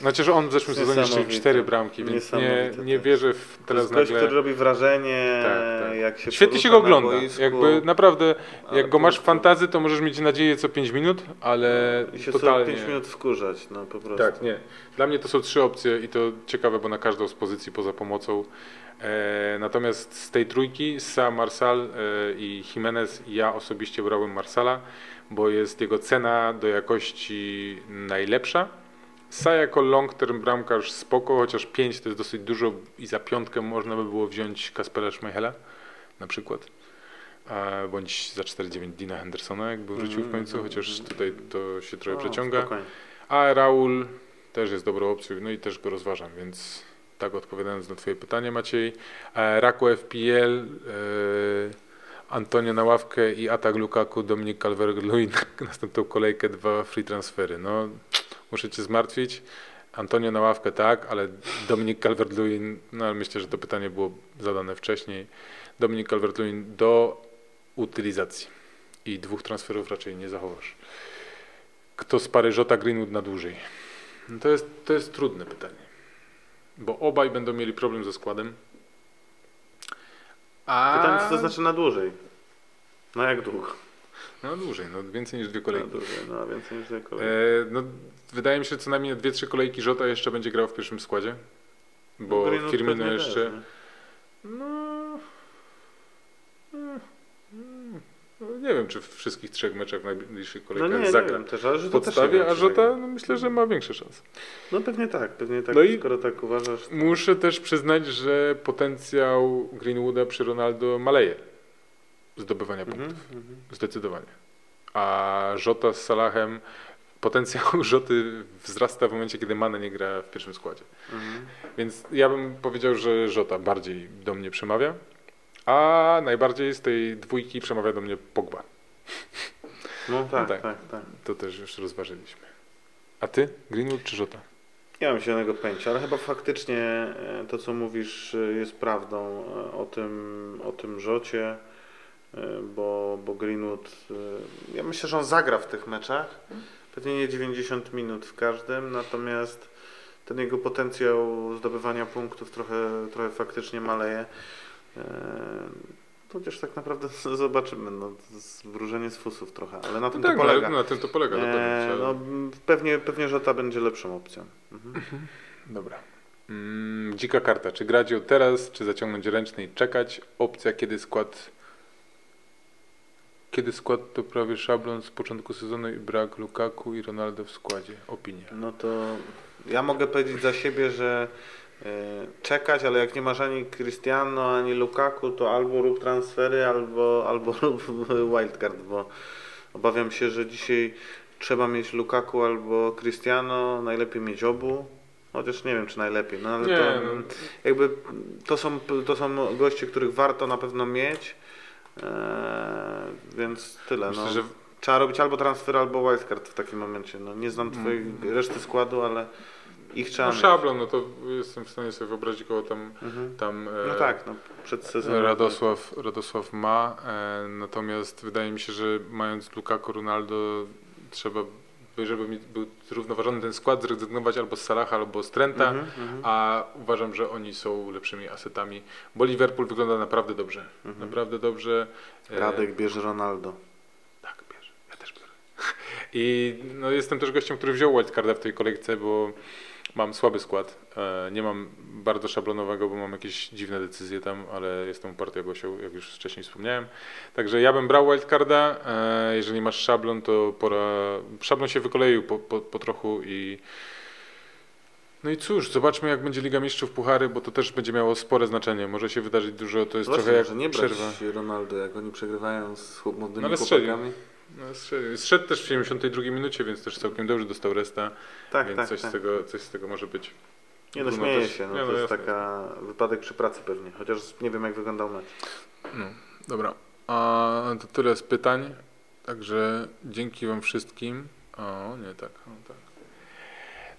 Znaczy, że on w zeszłym sezonie Niesamowite. cztery bramki, więc nie, nie to wierzę w To teraz jest gość, nagle. który robi wrażenie Tak, tak. jak się Świetnie się go na ogląda. boisku, Jakby naprawdę, Ale jak go masz w fantazy, to możesz mieć nadzieję co 5 minut, ale I się totalnie. co 5 minut wkurzać, no po prostu. Tak, nie. Dla mnie to są trzy opcje i to ciekawe, bo na każdą z pozycji poza pomocą. E, natomiast z tej trójki, Sa, Marsal e, i Jimenez, ja osobiście brałem Marsala, bo jest jego cena do jakości najlepsza. Sa jako long term bramkarz spoko, chociaż 5 to jest dosyć dużo i za piątkę można by było wziąć Kaspera Schmeichela na przykład. Bądź za 4,9 Dina Hendersona, jakby wrócił w końcu, chociaż tutaj to się trochę O, przeciąga. spokojnie. A Raul też jest dobrą opcją, no i też go rozważam, więc tak odpowiadając na Twoje pytanie, Maciej. E, Raku FPL, e, Antonio na ławkę i atak Lukaku, Dominik Calvert-Lewin, następną kolejkę, dwa free transfery. No, muszę Cię zmartwić. Antonio na ławkę tak, ale Dominik Calvert-Lewin, no ale myślę, że to pytanie było zadane wcześniej. Dominik Calvert-Lewin do utylizacji i dwóch transferów raczej nie zachowasz. Kto z pary Jota Greenwood na dłużej? No to, jest, to jest trudne pytanie. Bo obaj będą mieli problem ze składem. A... Pytanie, co to znaczy na dłużej? No jak długo? No dłużej, no więcej niż dwie Na kolejki. dłużej, no więcej niż dwie E, kolejki. no, wydaje mi się, że co najmniej dwie, trzy kolejki Jota jeszcze będzie grał w pierwszym składzie. Bo Firmino pewnie jeszcze... też? No, mm, no, nie wiem, czy w wszystkich trzech meczach w najbliższych No kolejkach nie, nie zagra. wiem też, ale że w nie podstawie, a Żota no, myślę, że ma większe szanse. No pewnie tak, pewnie tak, No i- skoro tak uważasz. to- Muszę też przyznać, że potencjał Greenwooda przy Ronaldo maleje. Zdobywania punktów. Mhm, mhm. Zdecydowanie. A Żota z Salahem, potencjał Rzoty wzrasta w momencie, kiedy Mane nie gra w pierwszym składzie. Mhm. Więc ja bym powiedział, że Żota bardziej do mnie przemawia, a najbardziej z tej dwójki przemawia do mnie Pogba. No tak, tak. tak, tak. To też już rozważyliśmy. A ty? Greenwood czy Żota? Nie mam zielonego pojęcia, ale chyba faktycznie e, to, co mówisz, e, jest prawdą e, o tym, o tym rzocie, bo, bo Greenwood, ja myślę, że on zagra w tych meczach, pewnie nie 90 minut w każdym, natomiast ten jego potencjał zdobywania punktów trochę, trochę faktycznie maleje. E, Chociaż tak naprawdę zobaczymy, no, wróżenie z fusów trochę, ale na tym tak, to polega. no, na tym to polega. dokładnie. E, Trzeba- no, pewnie, pewnie Żota będzie lepszą opcją. Mhm. Dobra. Mm, dzika karta. Czy grać ją teraz, czy zaciągnąć ręczny i czekać? Opcja, kiedy skład. Kiedy skład to prawie szablon z początku sezonu i brak Lukaku i Ronaldo w składzie. Opinia. No to ja mogę powiedzieć za siebie, że czekać, ale jak nie masz ani Cristiano, ani Lukaku, to albo rób transfery, albo, albo rób wildcard, bo obawiam się, że dzisiaj trzeba mieć Lukaku albo Cristiano, najlepiej mieć obu. Chociaż nie wiem, czy najlepiej, no ale Nie, to, no. jakby to są, to są goście, których warto na pewno mieć, e, więc tyle. Myślę, no. że Trzeba robić albo transfer, albo wildcard w takim momencie. No, nie znam twojej Mm. reszty składu, ale ich trzeba no, szablon, no to jestem w stanie sobie wyobrazić, kogo tam, Mhm. tam No e, tak, no, przed sezonem. Radosław, Radosław ma. E, natomiast wydaje mi się, że mając Lukaku, Ronaldo, trzeba, by, żeby był zrównoważony ten skład, zrezygnować albo z Salaha, albo z Trenta. Mhm, mhm. A uważam, że oni są lepszymi asetami, bo Liverpool wygląda naprawdę dobrze. Mhm. Naprawdę dobrze. E, Radek bierze Ronaldo. Tak, bierze. Ja też biorę. I no, jestem też gościem, który wziął wildcarda w tej kolejce, bo mam słaby skład. E, Nie mam bardzo szablonowego, bo mam jakieś dziwne decyzje tam, ale jestem uparty jak osioł, jak już wcześniej wspomniałem. Także ja bym brał wildcarda. E, Jeżeli masz szablon, to pora... Szablon się wykoleił po, po, po trochu i no i cóż, zobaczmy jak będzie Liga Mistrzów Puchary, bo to też będzie miało spore znaczenie. Może się wydarzyć dużo, to jest Właśnie, trochę jak może nie brać przerwa. Ronaldo, jak oni przegrywają z chłop- młodymi No ale strzelił. No. Zszedł też w 72 minucie, więc też całkiem dobrze dostał resta, Tak, więc tak, coś, tak. Z tego, coś z tego może być. Nie no, śmieję też- się, no, nie, to no jest jasne. taka wypadek przy pracy pewnie, chociaż nie wiem jak wyglądał mecz. No, dobra. A to tyle z pytań. Także dzięki Wam wszystkim. O, nie tak, o, tak.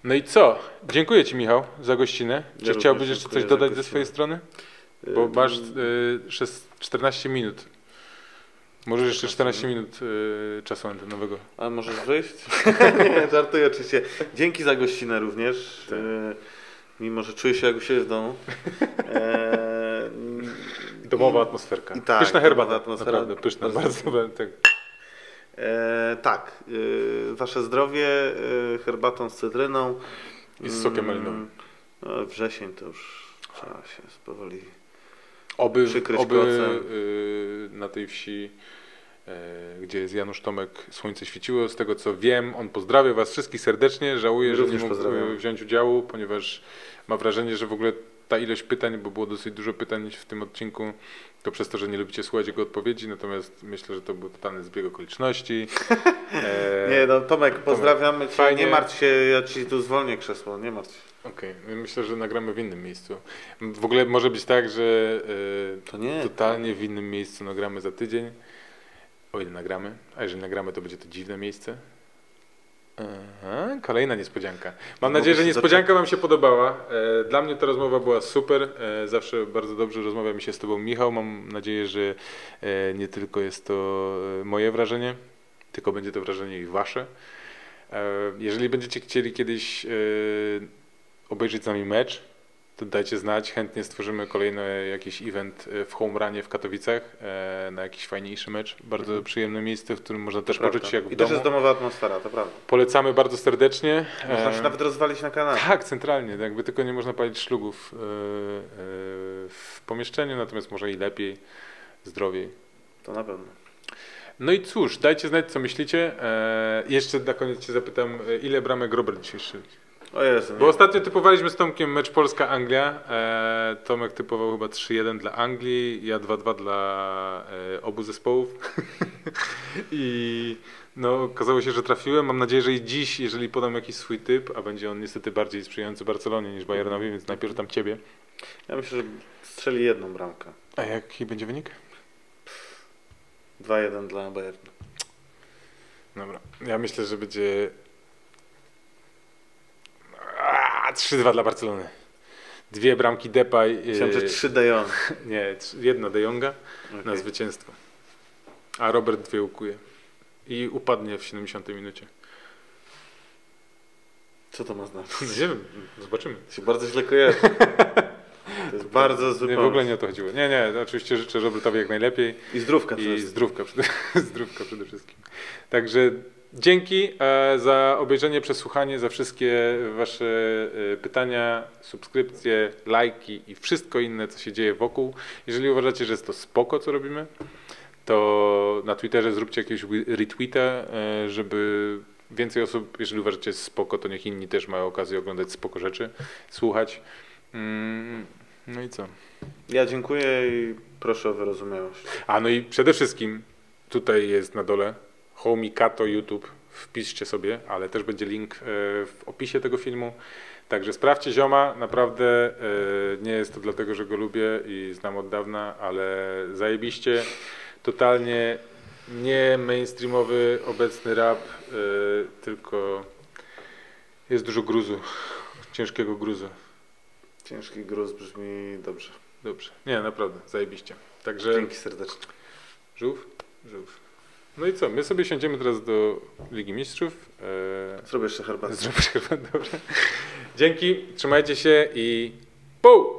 No i co? Dziękuję Ci, Michał, za gościnę. Czy Ja chciałbyś jeszcze coś dodać ze swojej strony? Bo masz y, szes- 14 minut. Możesz jeszcze 14 minut y, czasu antenowego. A możesz wyjść? nie, żartuję oczywiście. Dzięki za gościnę również. Tak. E, mimo, że czuję się jak u siebie w domu. E, Domowa atmosferka. i tak, pyszna herbata, atmosfera. naprawdę pyszna, Bardzo bardzo, tak. E, tak, e, wasze zdrowie herbatą z cytryną. I z sokiem Mm, malinowym. No, wrzesień to już trzeba się powoli. Oby, Przykryć oby y, na tej wsi, e, gdzie jest Janusz Tomek, słońce świeciło. Z tego co wiem, on pozdrawia Was wszystkich serdecznie. Żałuję, że nie mógł pozdrawiam. y, wziąć udziału, ponieważ ma wrażenie, że w ogóle ta ilość pytań, bo było dosyć dużo pytań w tym odcinku, to przez to, że nie lubicie słuchać jego odpowiedzi, natomiast myślę, że to był totalny zbieg okoliczności. E, Nie no, Tomek, pozdrawiamy Cię. Fajnie. Nie martw się, ja Ci tu zwolnię krzesło, nie martw się. Okej, no myślę, że nagramy w innym miejscu. W ogóle może być tak, że e, To nie. totalnie w innym miejscu nagramy za tydzień. O ile nagramy, a jeżeli nagramy, to będzie to dziwne miejsce. Aha, kolejna niespodzianka. Mam Mogę nadzieję, że niespodzianka Wam się podobała. E, Dla mnie ta rozmowa była super. E, Zawsze bardzo dobrze rozmawia mi się z Tobą, Michał. Mam nadzieję, że nie tylko jest to moje wrażenie, tylko będzie to wrażenie i Wasze. Jeżeli będziecie chcieli kiedyś obejrzeć z nami mecz, to dajcie znać. Chętnie stworzymy kolejny jakiś event e, w Home Runie w Katowicach e, na jakiś fajniejszy mecz. Bardzo Mhm. przyjemne miejsce, w którym można też Prawda. poczuć się jak w I domu. też jest domowa atmosfera, to prawda. Polecamy bardzo serdecznie. Można E, się nawet rozwalić na kanale. tak, centralnie, jakby tylko nie można palić szlugów e, e, w pomieszczeniu, natomiast może i lepiej, zdrowiej. To na pewno. No i cóż, dajcie znać, co myślicie. E, jeszcze na koniec Cię zapytam, e, ile bramek Robert dzisiaj strzelił? O Jezu. Bo ostatnio typowaliśmy z Tomkiem mecz Polska-Anglia. E, Tomek typował chyba 3-1 dla Anglii, ja 2-2 dla e, obu zespołów. I no, okazało się, że trafiłem. Mam nadzieję, że i dziś, jeżeli podam jakiś swój typ, a będzie on niestety bardziej sprzyjający Barcelonie niż Bayernowi, więc najpierw tam Ciebie. Ja myślę, że strzeli jedną bramkę. A jaki będzie wynik? 2-1 dla Bayernu. Dobra, ja myślę, że będzie A, 3-2 dla Barcelony. Dwie bramki Depay. e, Myślałem, że 3 De Jong. Nie, jedna De Jonga. na Okej. zwycięstwo. A Robert dwie ukuje. I upadnie w 70 minucie. Co to ma znaczyć? Nie wiem, zobaczymy. To się bardzo źle kojarzy. To jest bardzo zły Nie, w ogóle nie o to chodziło. Nie, nie, oczywiście życzę Robertowi jak najlepiej I zdrówka i zdrówka, zdrówka przede wszystkim. Także dzięki e, za obejrzenie, przesłuchanie, za wszystkie wasze e, pytania, subskrypcje, lajki i wszystko inne, co się dzieje wokół. Jeżeli uważacie, że jest to spoko, co robimy, to na Twitterze zróbcie jakiegoś wi- retweeta, e, żeby więcej osób, jeżeli uważacie, spoko, to niech inni też mają okazję oglądać spoko rzeczy, słuchać. Mm, No i co? Ja dziękuję i proszę o wyrozumiałość. A no i przede wszystkim tutaj jest na dole Homikato YouTube. Wpiszcie sobie, ale też będzie link e, w opisie tego filmu. Także sprawdźcie zioma, naprawdę e, nie jest to dlatego, że go lubię i znam od dawna, ale zajebiście, totalnie nie mainstreamowy obecny rap, e, tylko jest dużo gruzu, ciężkiego gruzu. Ciężki gruz brzmi dobrze. Dobrze, nie, naprawdę, zajebiście. Także Dzięki serdecznie. Żółw? Żółw. No i co? My sobie siądziemy teraz do Ligi Mistrzów. Eee, Zrobię jeszcze herbatę. zrobisz chyba dobrze. Dzięki, trzymajcie się i pół!